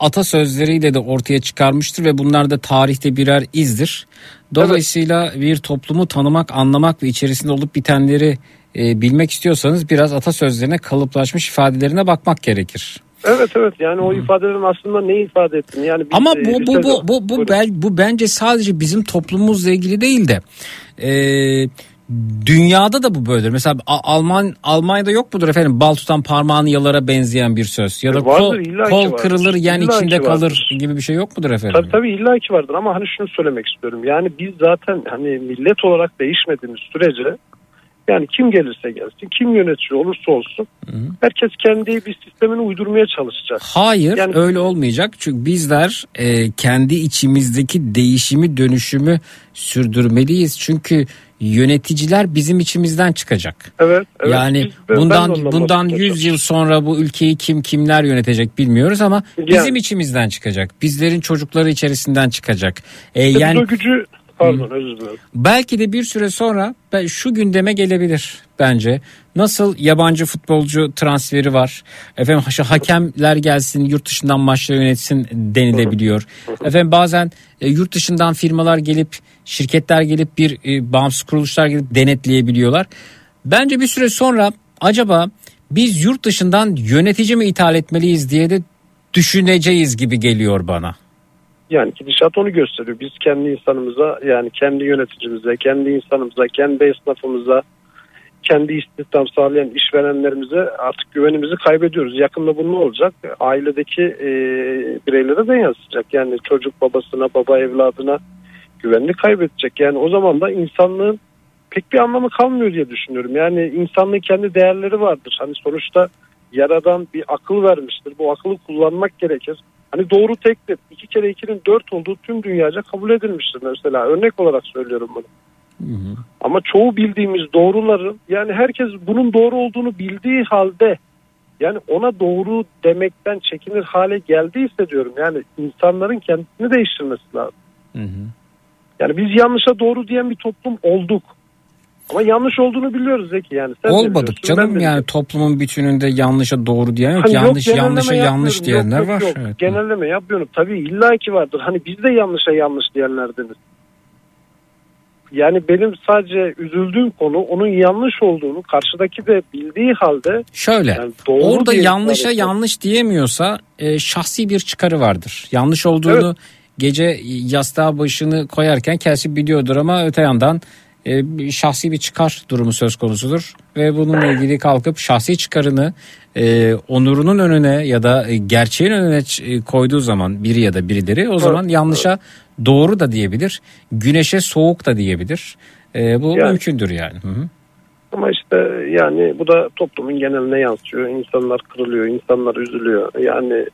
atasözleriyle de ortaya çıkarmıştır ve bunlar da tarihte birer izdir. Dolayısıyla bir toplumu tanımak, anlamak ve içerisinde olup bitenleri e, bilmek istiyorsanız biraz atasözlerine kalıplaşmış ifadelerine bakmak gerekir. Evet evet. Yani o ifadelerin aslında ne ifade ettiğini yani biz, Ama e, bu bu bu bu bu, bel, bu bence sadece bizim toplumumuzla ilgili değil de e, dünyada da bu böyledir. Mesela Alman Almanya'da yok mudur efendim? Bal tutan parmağını yalara benzeyen bir söz ya da E, vardır, kol, kol kırılır yen İlla içinde kalır gibi bir şey yok mudur efendim? Tabii tabii illa ki vardır ama hani şunu söylemek istiyorum. Yani biz zaten hani millet olarak değişmediğimiz sürece yani kim gelirse gelsin, kim yönetici olursa olsun herkes kendi bir sistemini uydurmaya çalışacak. Hayır Yani- öyle olmayacak çünkü bizler e, kendi içimizdeki değişimi dönüşümü sürdürmeliyiz çünkü yöneticiler bizim içimizden çıkacak. Evet. evet. yani Biz- bundan bundan bahsetmeye 100 yıl sonra bu ülkeyi kim kimler yönetecek bilmiyoruz ama Yani- bizim içimizden çıkacak. Bizlerin çocukları içerisinden çıkacak. E, çalışıyorum. yani o gücü pardon özür dilerim. belki de bir süre sonra şu gündeme gelebilir bence. Nasıl yabancı futbolcu transferi var. Efendim hakemler gelsin yurt dışından maçları yönetsin denilebiliyor. Efendim bazen e, yurt dışından firmalar gelip şirketler gelip bir e, bağımsız kuruluşlar gelip denetleyebiliyorlar. Bence bir süre sonra acaba biz yurt dışından yönetici mi ithal etmeliyiz diye de düşüneceğiz gibi geliyor bana. Yani gidişat onu gösteriyor. Biz kendi insanımıza yani kendi yöneticimize, kendi insanımıza, kendi esnafımıza, kendi istihdam sağlayan işverenlerimize artık güvenimizi kaybediyoruz. Yakında bu ne olacak? Ailedeki e, bireylere de yansıyacak. Yani çocuk babasına, baba evladına güvenini kaybedecek. Yani o zaman da insanlığın pek bir anlamı kalmıyor diye düşünüyorum. Yani insanlığın kendi değerleri vardır. Hani sonuçta yaradan bir akıl vermiştir. Bu akıllı kullanmak gerekir. Hani doğru tektir. İki kere ikinin dört olduğu tüm dünyaca kabul edilmiştir mesela. Örnek olarak söylüyorum bunu. Ama çoğu bildiğimiz doğruların yani herkes bunun doğru olduğunu bildiği halde yani ona doğru demekten çekinir hale geldiyse diyorum. Yani insanların kendisini değiştirmesi lazım. Yani biz yanlışa doğru diyen bir toplum olduk. Ama yanlış olduğunu biliyoruz Zeki yani. Sen Olmadık canım yani toplumun bütününde yanlışa doğru diyen yok. Hani yok, yanlış genelleme yanlışa yanlış diyenler Yok, yok, var. yok. Evet. Genelleme yapmıyorum. Tabii illaki vardır. Hani biz de yanlışa yanlış diyenlerdeniz. Yani benim sadece üzüldüğüm konu onun yanlış olduğunu karşıdaki de bildiği halde Şöyle Yani doğru orada yanlışa hareket. yanlış diyemiyorsa e, şahsi bir çıkarı vardır. Yanlış olduğunu gece yastığa başını koyarken kesin biliyordur ama öte yandan e, şahsi bir çıkar durumu söz konusudur. Ve bununla ilgili kalkıp şahsi çıkarını e, onurunun önüne ya da e, gerçeğin önüne e, koyduğu zaman biri ya da birileri o zaman yanlışa doğru da diyebilir. Güneşe soğuk da diyebilir. E, bu Yani. mümkündür yani. Hı hı. ama işte yani bu da toplumun geneline yansıyor. İnsanlar kırılıyor, insanlar üzülüyor. Yani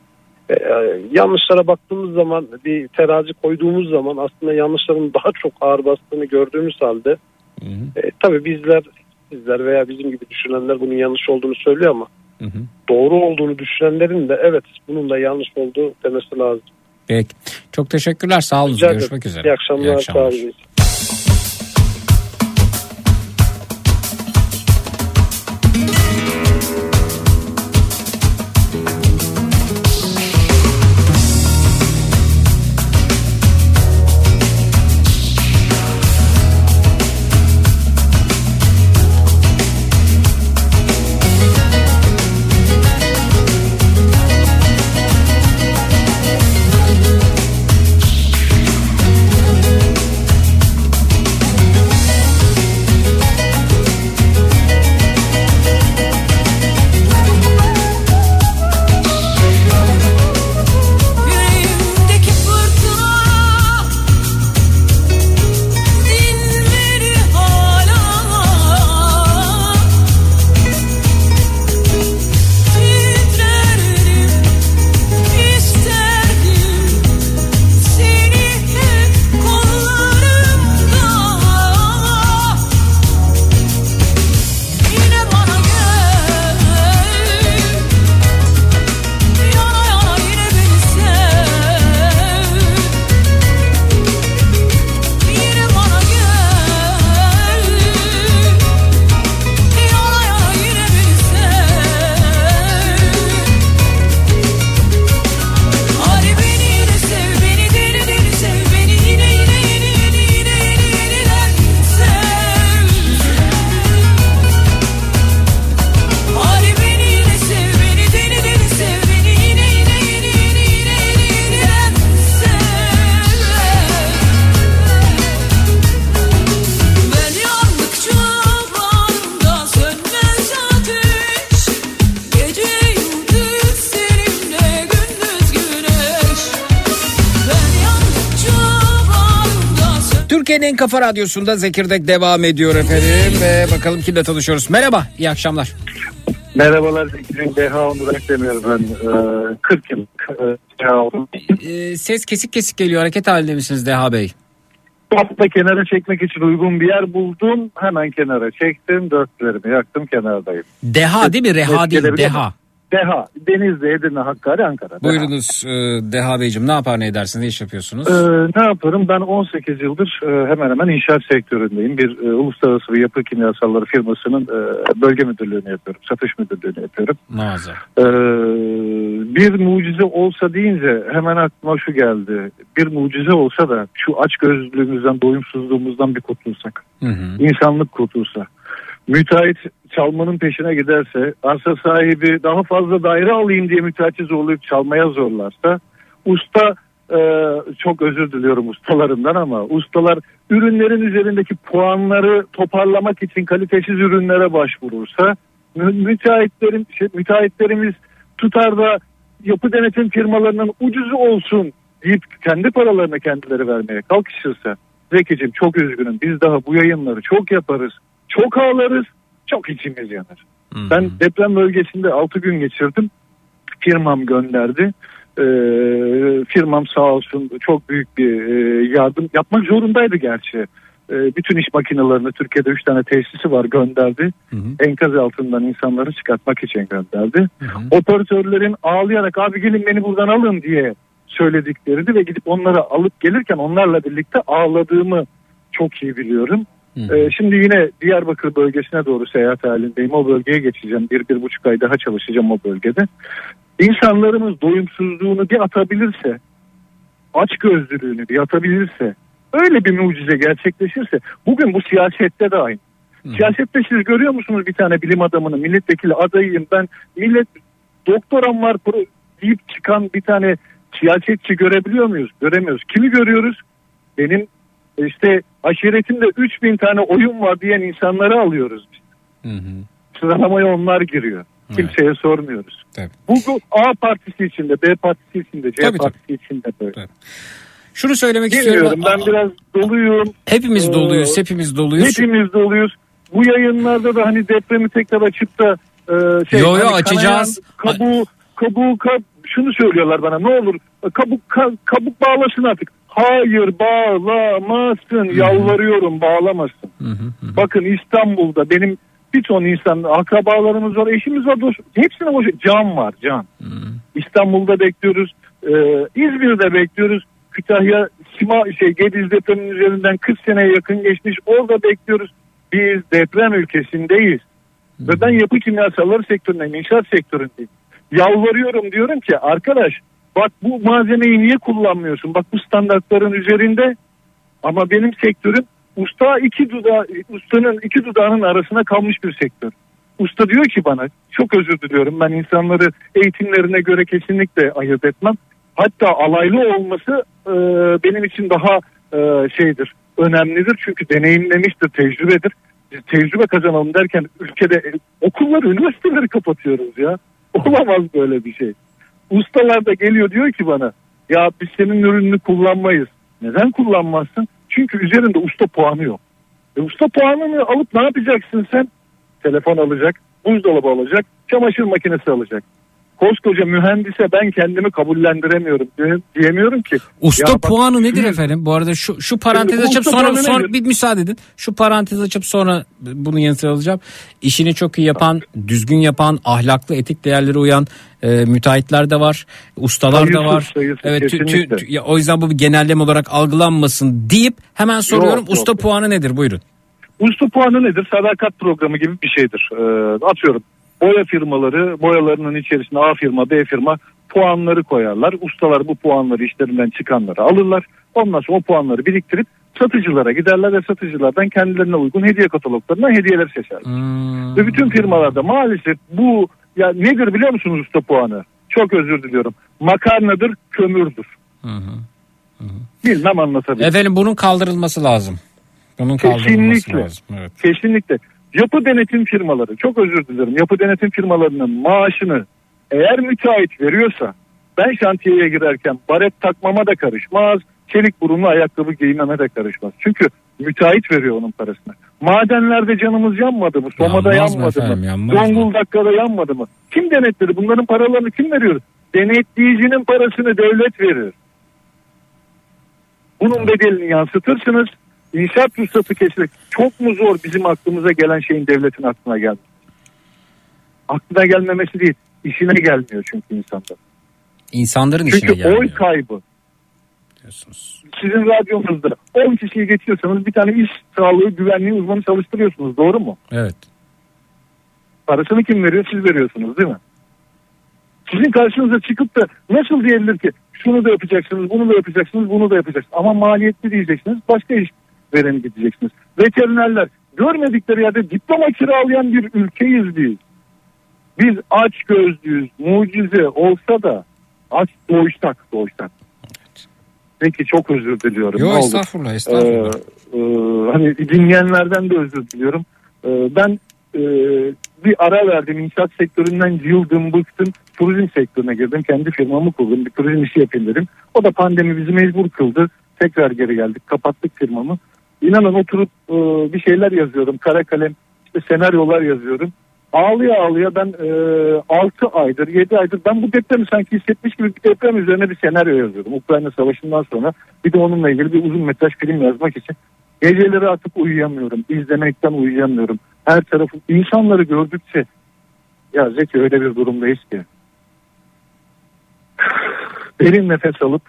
e, e, yanlışlara baktığımız zaman bir terazi koyduğumuz zaman aslında yanlışların daha çok ağır bastığını gördüğümüz halde e, tabii bizler sizler veya bizim gibi düşünenler bunun yanlış olduğunu söylüyor ama Hı hı. doğru olduğunu düşünenlerin de evet bunun da yanlış olduğu demesi lazım. Peki. Çok teşekkürler. Sağ olun. Görüşmek üzere. İyi akşamlar. Sağ olun. Kafa radyosunda Zekirdek devam ediyor efendim. Ve bakalım kimle tanışıyoruz. Merhaba, iyi akşamlar. Merhabalar Zeki'nin Deha Onur Akdemir ben. Ee, 40 yıl Deha. Ee, ses kesik kesik geliyor. Hareket halinde misiniz Deha Bey? Hatta kenara çekmek için uygun bir yer buldum. Hemen kenara çektim. Dörtlerimi yaktım kenardayım. Deha değil mi? Reha değil? Deha. Deha. Denizli, Edirne, Hakkari, Ankara. Deha. Buyurunuz e, Deha Beyciğim ne yapar ne edersiniz, ne iş yapıyorsunuz? Ee, ne yaparım? Ben 18 yıldır e, hemen hemen inşaat sektöründeyim. Bir e, uluslararası bir yapı kimyasalları firmasının e, bölge müdürlüğünü yapıyorum. Satış müdürlüğünü yapıyorum. Mağaza. Ee, bir mucize olsa deyince hemen aklıma şu geldi. Bir mucize olsa da şu aç gözlülüğümüzden, doyumsuzluğumuzdan bir kurtulsak. Hı hı. İnsanlık kurtulsa. Müteahhit çalmanın peşine giderse, arsa sahibi daha fazla daire alayım diye müteahhiti zorlayıp çalmaya zorlarsa, usta e, çok özür diliyorum ustalarımdan ama ustalar ürünlerin üzerindeki puanları toparlamak için kalitesiz ürünlere başvurursa, mü- müteahhitlerin şey, müteahhitlerimiz tutar yapı denetim firmalarının ucuzu olsun deyip kendi paralarını kendileri vermeye kalkışırsa Zeki'cim çok üzgünüm biz daha bu yayınları çok yaparız çok ağlarız çok içimiz yanar. Ben deprem bölgesinde 6 gün geçirdim firmam gönderdi Ee, firmam sağ olsun çok büyük bir e, yardım yapmak zorundaydı gerçi. Ee, bütün iş makinelerini Türkiye'de 3 tane tesisi var gönderdi. Enkaz altından insanları çıkartmak için gönderdi. Operatörlerin ağlayarak abi gelin beni buradan alın diye söylediklerini ve gidip onları alıp gelirken onlarla birlikte ağladığımı çok iyi biliyorum. Ee, şimdi yine Diyarbakır bölgesine doğru seyahat halindeyim. O bölgeye geçeceğim. Bir, bir buçuk ay daha çalışacağım o bölgede. İnsanlarımız doyumsuzluğunu bir atabilirse, aç gözlülüğünü bir atabilirse, öyle bir mucize gerçekleşirse bugün bu siyasette de aynı. Siyasette siz görüyor musunuz bir tane bilim adamını milletvekili adayıyım ben millet doktoram var deyip çıkan bir tane siyasetçi görebiliyor muyuz? Göremiyoruz. Kimi görüyoruz? Benim işte aşiretimde 3000 tane oyun var diyen insanları alıyoruz biz. Sıralamaya onlar giriyor. Kimseye sormuyoruz. Tabii. Bu, A partisi içinde, B partisi içinde, C Tabii, partisi içinde böyle. Şunu söylemek istiyorum. Bilmiyorum ben biraz doluyum. Hepimiz Ee, doluyuz, hepimiz doluyuz. Hepimiz doluyuz. Bu yayınlarda da hani depremi tekrar açıp da e, şey, Yo, yo, hani açacağız. kanayan Kabuğu, kabuğu, kab- şunu söylüyorlar bana ne olur kabuk ka- kabuk bağlasın artık. Hayır bağlamasın yalvarıyorum bağlamasın. Bakın İstanbul'da benim bir ton insan akrabalarımız var eşimiz var dost, hepsine boş can var can. İstanbul'da bekliyoruz e, İzmir'de bekliyoruz Kütahya Sima şey Gediz depreminin üzerinden 40 seneye yakın geçmiş orada bekliyoruz. Biz deprem ülkesindeyiz. Ve ben yapı kimyasalları sektöründeyim, inşaat sektöründeyim. Yalvarıyorum diyorum ki arkadaş bak bu malzemeyi niye kullanmıyorsun? Bak bu standartların üzerinde ama benim sektörüm usta iki dudağı, ustanın iki dudağının arasına kalmış bir sektör. Usta diyor ki bana çok özür diliyorum ben insanları eğitimlerine göre kesinlikle ayırt etmem. Hatta alaylı olması e, benim için daha e, şeydir önemlidir çünkü deneyimlemiştir tecrübedir. Biz tecrübe kazanalım derken ülkede e, okulları üniversiteleri kapatıyoruz ya. Olamaz böyle bir şey. Ustalar da geliyor diyor ki bana ya biz senin ürününü kullanmayız. Neden kullanmazsın? Çünkü üzerinde usta puanı yok. E usta puanını alıp ne yapacaksın sen? Telefon alacak, buzdolabı alacak, çamaşır makinesi alacak. Koskoca mühendise ben kendimi kabullendiremiyorum. diye- Diyemiyorum ki. Usta bak, puanı nedir efendim? Bu arada şu şu parantez açıp sonra sonra nedir? bir müsaade edin. Şu parantez açıp sonra bunun yanıtını alacağım. İşini çok iyi yapan, düzgün yapan, ahlaklı, etik değerlere uyan e, müteahhitler de var, ustalar da Sayısız, var. sayısız, evet, tü- tü- ya, o yüzden bu bir genelleme olarak algılanmasın deyip hemen soruyorum. yok, usta yok. puanı nedir? Buyurun. Usta puanı nedir? Sadakat programı gibi bir şeydir. Ee, atıyorum boya firmaları boyalarının içerisine A firma B firma puanları koyarlar. Ustalar bu puanları işlerinden çıkanları alırlar. Ondan sonra o puanları biriktirip satıcılara giderler ve satıcılardan kendilerine uygun hediye kataloglarına hediyeler seçerler. Hmm. Ve bütün firmalarda maalesef bu ya nedir biliyor musunuz usta puanı? Çok özür diliyorum. Makarnadır, kömürdür. Bilmem anlatabilirim. Efendim bunun kaldırılması lazım. Bunun kaldırılması Kesinlikle. lazım. Evet. Kesinlikle. Yapı denetim firmaları çok özür dilerim. Yapı denetim firmalarının maaşını eğer müteahhit veriyorsa ben şantiyeye girerken baret takmama da karışmaz. Çelik burunlu ayakkabı giymeme de karışmaz. Çünkü müteahhit veriyor onun parasını. Madenlerde canımız yanmadı mı? Somada Yanmaz yanmadı efendim, mı? yanmaz? Zonguldak'ta yanmadı mı? Kim denetledi? Bunların paralarını kim veriyor? Denetleyicinin parasını devlet verir. Bunun bedelini yansıtırsınız. İnşaat ruhsatı kesilir. Çok mu zor bizim aklımıza gelen şeyin devletin aklına geldi? Aklına gelmemesi değil. işine gelmiyor çünkü insanda. İnsanların işine Çünkü gelmiyor. oy kaybı. diyorsunuz. Sizin radyonuzda 10 kişiyi geçiyorsanız bir tane iş sağlığı güvenliği uzmanı çalıştırıyorsunuz. Doğru mu? Evet. Parasını kim veriyor? Siz veriyorsunuz değil mi? Sizin karşınıza çıkıp da nasıl diyebilir ki şunu da yapacaksınız, bunu da yapacaksınız, bunu da yapacaksınız. Ama maliyetli diyeceksiniz, başka iş vereni gideceksiniz. Veterinerler görmedikleri yerde diploma kiralayan bir ülkeyiz biz. Biz aç gözlüyüz, mucize olsa da aç doğuştak, doğuştak. Peki çok özür diliyorum. Yok estağfurullah estağfurullah. Ee, e, hani dinleyenlerden de özür diliyorum. Ee, ben e, bir ara verdim. İnşaat sektöründen yıldım, bıktım. Turizm sektörüne girdim. Kendi firmamı kurdum. Bir turizm işi yapayım dedim. O da pandemi bizi mecbur kıldı. Tekrar geri geldik. Kapattık firmamı. İnanın oturup e, bir şeyler yazıyorum. Kara kalem işte senaryolar yazıyorum. Ağlıya ağlıya ben e, 6 aydır 7 aydır ben bu depremi sanki hissetmiş gibi bir deprem üzerine bir senaryo yazıyorum. Ukrayna Savaşı'ndan sonra bir de onunla ilgili bir uzun metraj film yazmak için. Geceleri artık uyuyamıyorum. izlemekten uyuyamıyorum. Her tarafı insanları gördükçe ya Zeki öyle bir durumdayız ki. Derin nefes alıp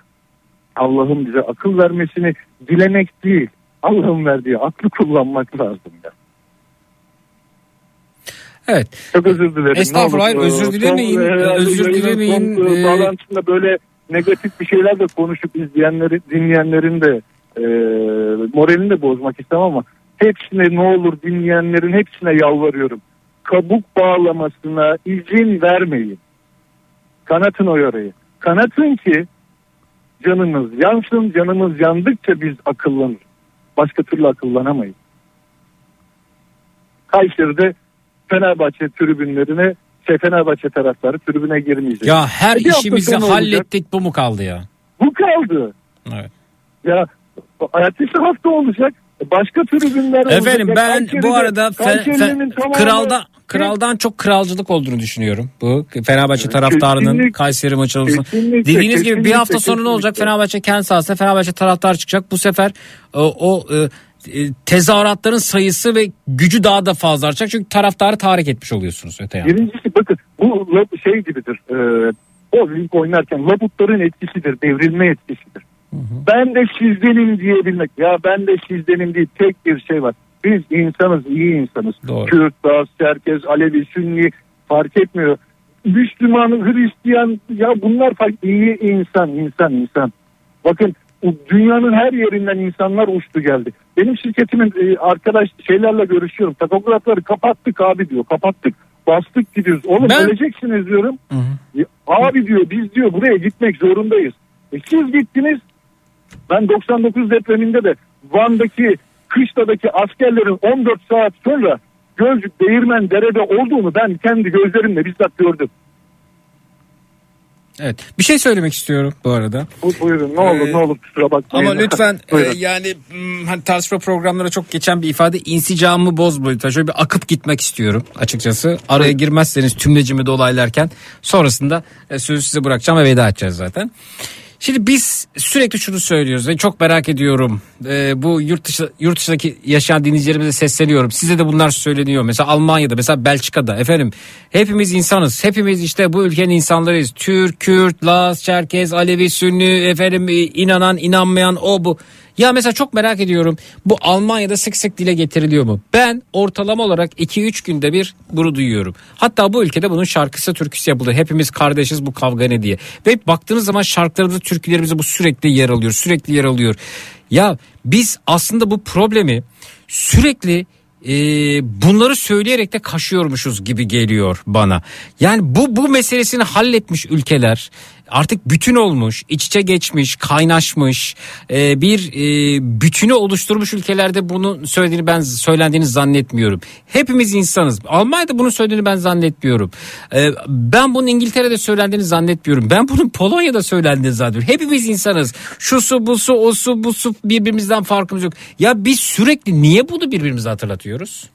Allah'ın bize akıl vermesini dilemek değil. Allah'ın verdiği aklı kullanmak lazım ya. Evet. Çok özür dilerim. Estağfurullah, hayır, özür dilemeyin, özür dilemeyin. Son, Ee, bağlantısında böyle negatif bir şeyler de konuşup izleyenleri, dinleyenlerin de e, moralini de bozmak istemem ama hepsine ne olur dinleyenlerin hepsine yalvarıyorum. Kabuk bağlamasına izin vermeyin. Kanatın o yarayı. Kanatın ki canımız yansın. Canımız yandıkça biz akıllanır. Başka türlü akıllanamayız. Kayseri'de Fenerbahçe tribünlerine şey Fenerbahçe taraftarı tribüne girmeyecek. Ya her E işimizi olacak. hallettik bu mu kaldı ya? Bu kaldı. Evet. Ya ertesi hafta olacak. Başka tribünler olacak. Efendim Ya ben Kayseri'de- bu arada fe- fe- tamamı- kralda kraldan çok kralcılık olduğunu düşünüyorum. Bu Fenerbahçe taraftarının kesinlikle. Kayseri maçı. Kesinlikle, Dediğiniz gibi bir hafta sonra ne olacak? Fenerbahçe kendi sahasında Fenerbahçe taraftar çıkacak. Bu sefer o, o e, e, tezahüratların sayısı ve gücü daha da fazla artacak. Çünkü taraftarı tahrik etmiş oluyorsunuz öte yandan. Birincisi bakın bu şey gibidir. E, bowling oynarken labutların etkisidir. Devrilme etkisidir. Ben de sizdenim diyebilmek. Ya ben de sizdenim değil. Tek bir şey var. Biz insanız, iyi insanız. Doğru. Kürt, Laz, Çerkez, Alevi, Sünni fark etmiyor. Müslüman, Hristiyan ya bunlar fark iyi insan, insan, insan. Bakın dünyanın her yerinden insanlar uçtu geldi. Benim şirketimin e, arkadaş şeylerle görüşüyorum. Takografları kapattık abi diyor. Kapattık. Bastık gidiyoruz. Oğlum Ben- öleceksiniz diyorum. Ya, Abi diyor biz diyor buraya gitmek zorundayız. E siz gittiniz. Ben 99 depreminde de Van'daki Kışla'daki askerlerin 14 saat sonra Gölcük Değirmen Dere'de olduğunu ben kendi gözlerimle bizzat gördüm. Evet. Bir şey söylemek istiyorum bu arada. Bu, buyurun ne olur Ee, ne olur kusura bakmayın. Ama lütfen e, yani hmm, hani tartışma programlara çok geçen bir ifade insicamımı bozmayın. Şöyle bir akıp gitmek istiyorum açıkçası. Araya girmezseniz tümlecimi dolaylarken sonrasında e, sözü size bırakacağım ve veda edeceğiz zaten. Şimdi biz sürekli şunu söylüyoruz ve çok merak ediyorum. Ee, bu yurt dışı yurt dışındaki yaşayan dinleyicilerimize sesleniyorum. Size de bunlar söyleniyor. Mesela Almanya'da, mesela Belçika'da efendim. Hepimiz insanız. Hepimiz işte bu ülkenin insanlarıyız. Türk, Kürt, Laz, Çerkez, Alevi, Sünni, efendim inanan, inanmayan o bu. Ya mesela çok merak ediyorum. Bu Almanya'da sık sık dile getiriliyor mu? Ben ortalama olarak 2-3 günde bir bunu duyuyorum. Hatta bu ülkede bunun şarkısı türküsü yapılıyor. Hepimiz kardeşiz bu kavga ne diye. Ve baktığınız zaman şarkılarımızda türkülerimizde bu sürekli yer alıyor. Sürekli yer alıyor. Ya biz aslında bu problemi sürekli e, bunları söyleyerek de kaşıyormuşuz gibi geliyor bana. Yani bu bu meselesini halletmiş ülkeler artık bütün olmuş, iç içe geçmiş, kaynaşmış e, bir e, bütünü oluşturmuş ülkelerde bunu söylediğini ben söylendiğini zannetmiyorum. Hepimiz insanız. Almanya'da bunu söylediğini ben zannetmiyorum. E, ben bunun İngiltere'de söylendiğini zannetmiyorum. Ben bunun Polonya'da söylendiğini zannediyorum. Hepimiz insanız. Şu su bu su o su bu su birbirimizden farkımız yok. Ya biz sürekli niye bunu birbirimize hatırlatıyoruz?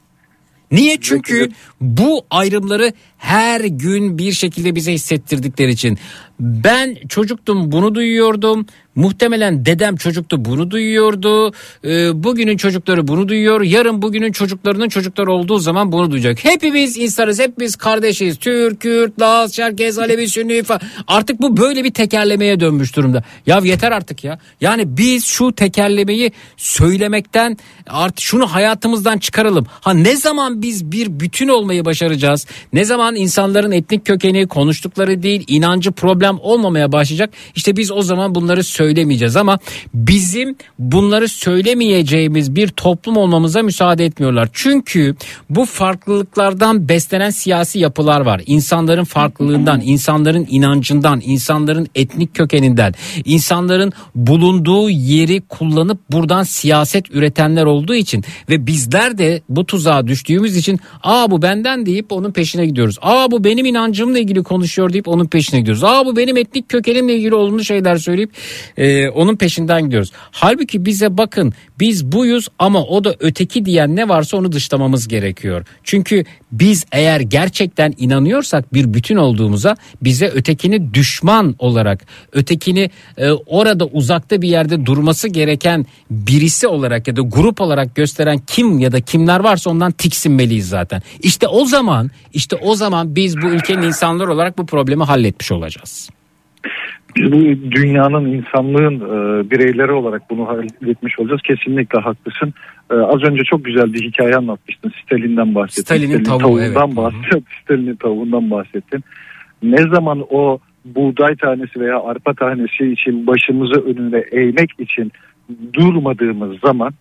Niye? Çünkü bu ayrımları her gün bir şekilde bize hissettirdikleri için. Ben çocuktum bunu duyuyordum. Muhtemelen dedem çocuktu bunu duyuyordu. Ee, bugünün çocukları bunu duyuyor. Yarın bugünün çocuklarının çocukları olduğu zaman bunu duyacak. Hepimiz insanız, hepimiz kardeşiz. Türk, Kürt, Laz, Çerkez, Alevi, Sünni falan. Artık bu böyle bir tekerlemeye dönmüş durumda. Ya yeter artık ya. Yani biz şu tekerlemeyi söylemekten artık şunu hayatımızdan çıkaralım. Ha ne zaman biz bir bütün olmayı başaracağız? Ne zaman insanların etnik kökeni, konuştukları değil, inancı problem olmamaya başlayacak? İşte biz o zaman bunları söylemeyeceğiz ama bizim bunları söylemeyeceğimiz bir toplum olmamıza müsaade etmiyorlar. Çünkü bu farklılıklardan beslenen siyasi yapılar var. İnsanların farklılığından, insanların inancından, insanların etnik kökeninden, insanların bulunduğu yeri kullanıp buradan siyaset üretenler olduğu için ve bizler de bu tuzağa düştüğümüz için aa bu benden deyip onun peşine gidiyoruz. Aa bu benim inancımla ilgili konuşuyor deyip onun peşine gidiyoruz. Aa bu benim etnik kökenimle ilgili olumlu şeyler söyleyip e, onun peşinden gidiyoruz. Halbuki bize bakın biz buyuz ama o da öteki diyen ne varsa onu dışlamamız gerekiyor. Çünkü biz eğer gerçekten inanıyorsak bir bütün olduğumuza bize ötekini düşman olarak ötekini e, orada uzakta bir yerde durması gereken birisi olarak ya da grup olarak gösteren kim ya da kimler varsa ondan tiksinmeliyiz zaten. İşte o zaman işte o zaman biz bu ülkenin insanları olarak bu problemi halletmiş olacağız. Biz bu dünyanın insanlığın e, bireyleri olarak bunu halletmiş olacağız. Kesinlikle haklısın. E, az önce çok güzel bir hikaye anlatmıştın. Stalin'den bahsettin. Stalin'in tavuğu, tavuğundan evet. bahsettin. Stalin'in tavuğundan bahsettin. Ne zaman o buğday tanesi veya arpa tanesi için başımızı önüne eğmek için durmadığımız zaman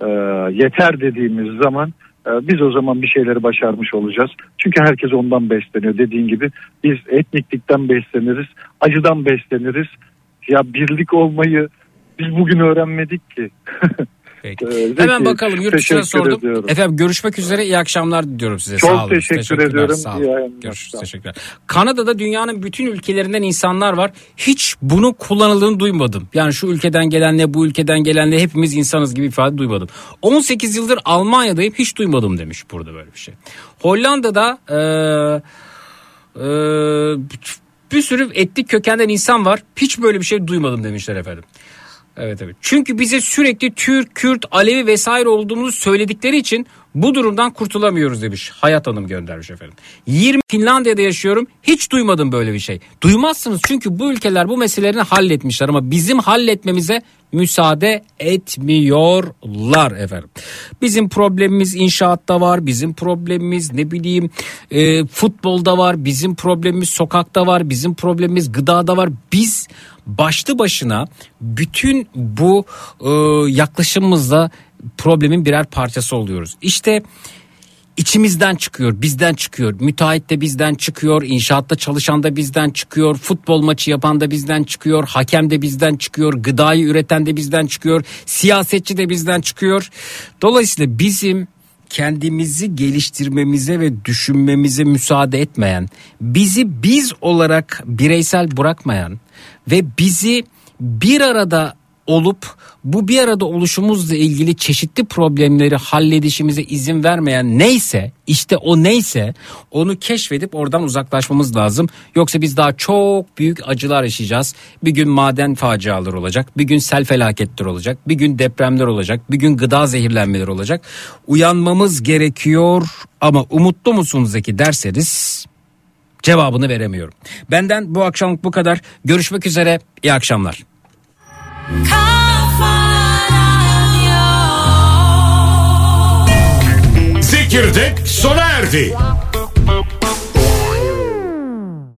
e, yeter dediğimiz zaman biz o zaman bir şeyleri başarmış olacağız. Çünkü herkes ondan besleniyor dediğin gibi biz etniklikten besleniriz, acıdan besleniriz. Ya birlik olmayı biz bugün öğrenmedik ki. Peki. Ee, Hemen bakalım yurt dışına sordum. ediyorum. Efendim görüşmek üzere iyi akşamlar diliyorum size. Çok Sağ olun. teşekkür Teşekkürler, ediyorum. Sağ olun. Görüşürüz. Teşekkürler. Kanada'da dünyanın bütün ülkelerinden insanlar var. Hiç bunu kullanıldığını duymadım. Yani şu ülkeden gelenle bu ülkeden gelenle hepimiz insanız gibi ifade duymadım. 18 yıldır Almanya'dayım hiç duymadım demiş burada böyle bir şey. Hollanda'da eee eee, bir sürü etnik kökenden insan var. Hiç böyle bir şey duymadım demişler efendim. Evet evet. Çünkü bize sürekli Türk, Kürt, Alevi vesaire olduğumuzu söyledikleri için bu durumdan kurtulamıyoruz demiş. Hayat Hanım göndermiş efendim. 20 Finlandiya'da yaşıyorum. Hiç duymadım böyle bir şey. Duymazsınız çünkü bu ülkeler bu meselelerini halletmişler ama bizim halletmemize müsaade etmiyorlar efendim. Bizim problemimiz inşaatta var, bizim problemimiz ne bileyim e, futbolda var, bizim problemimiz sokakta var, bizim problemimiz gıdada var. Biz başlı başına bütün bu e, yaklaşımımızla problemin birer parçası oluyoruz. İşte içimizden çıkıyor, bizden çıkıyor. Müteahhit de bizden çıkıyor, inşaatta çalışan da bizden çıkıyor, futbol maçı yapan da bizden çıkıyor, hakem de bizden çıkıyor, gıdayı üreten de bizden çıkıyor, siyasetçi de bizden çıkıyor. Dolayısıyla bizim kendimizi geliştirmemize ve düşünmemize müsaade etmeyen, bizi biz olarak bireysel bırakmayan ve bizi bir arada olup bu bir arada oluşumuzla ilgili çeşitli problemleri halledişimize izin vermeyen neyse işte o neyse onu keşfedip oradan uzaklaşmamız lazım. Yoksa biz daha çok büyük acılar yaşayacağız. Bir gün maden faciaları olacak, bir gün sel felaketler olacak, bir gün depremler olacak, bir gün gıda zehirlenmeleri olacak. Uyanmamız gerekiyor ama umutlu musunuz Zeki derseniz cevabını veremiyorum. Benden bu akşamlık bu kadar. Görüşmek üzere. İyi akşamlar. Zekirdek sona erdi.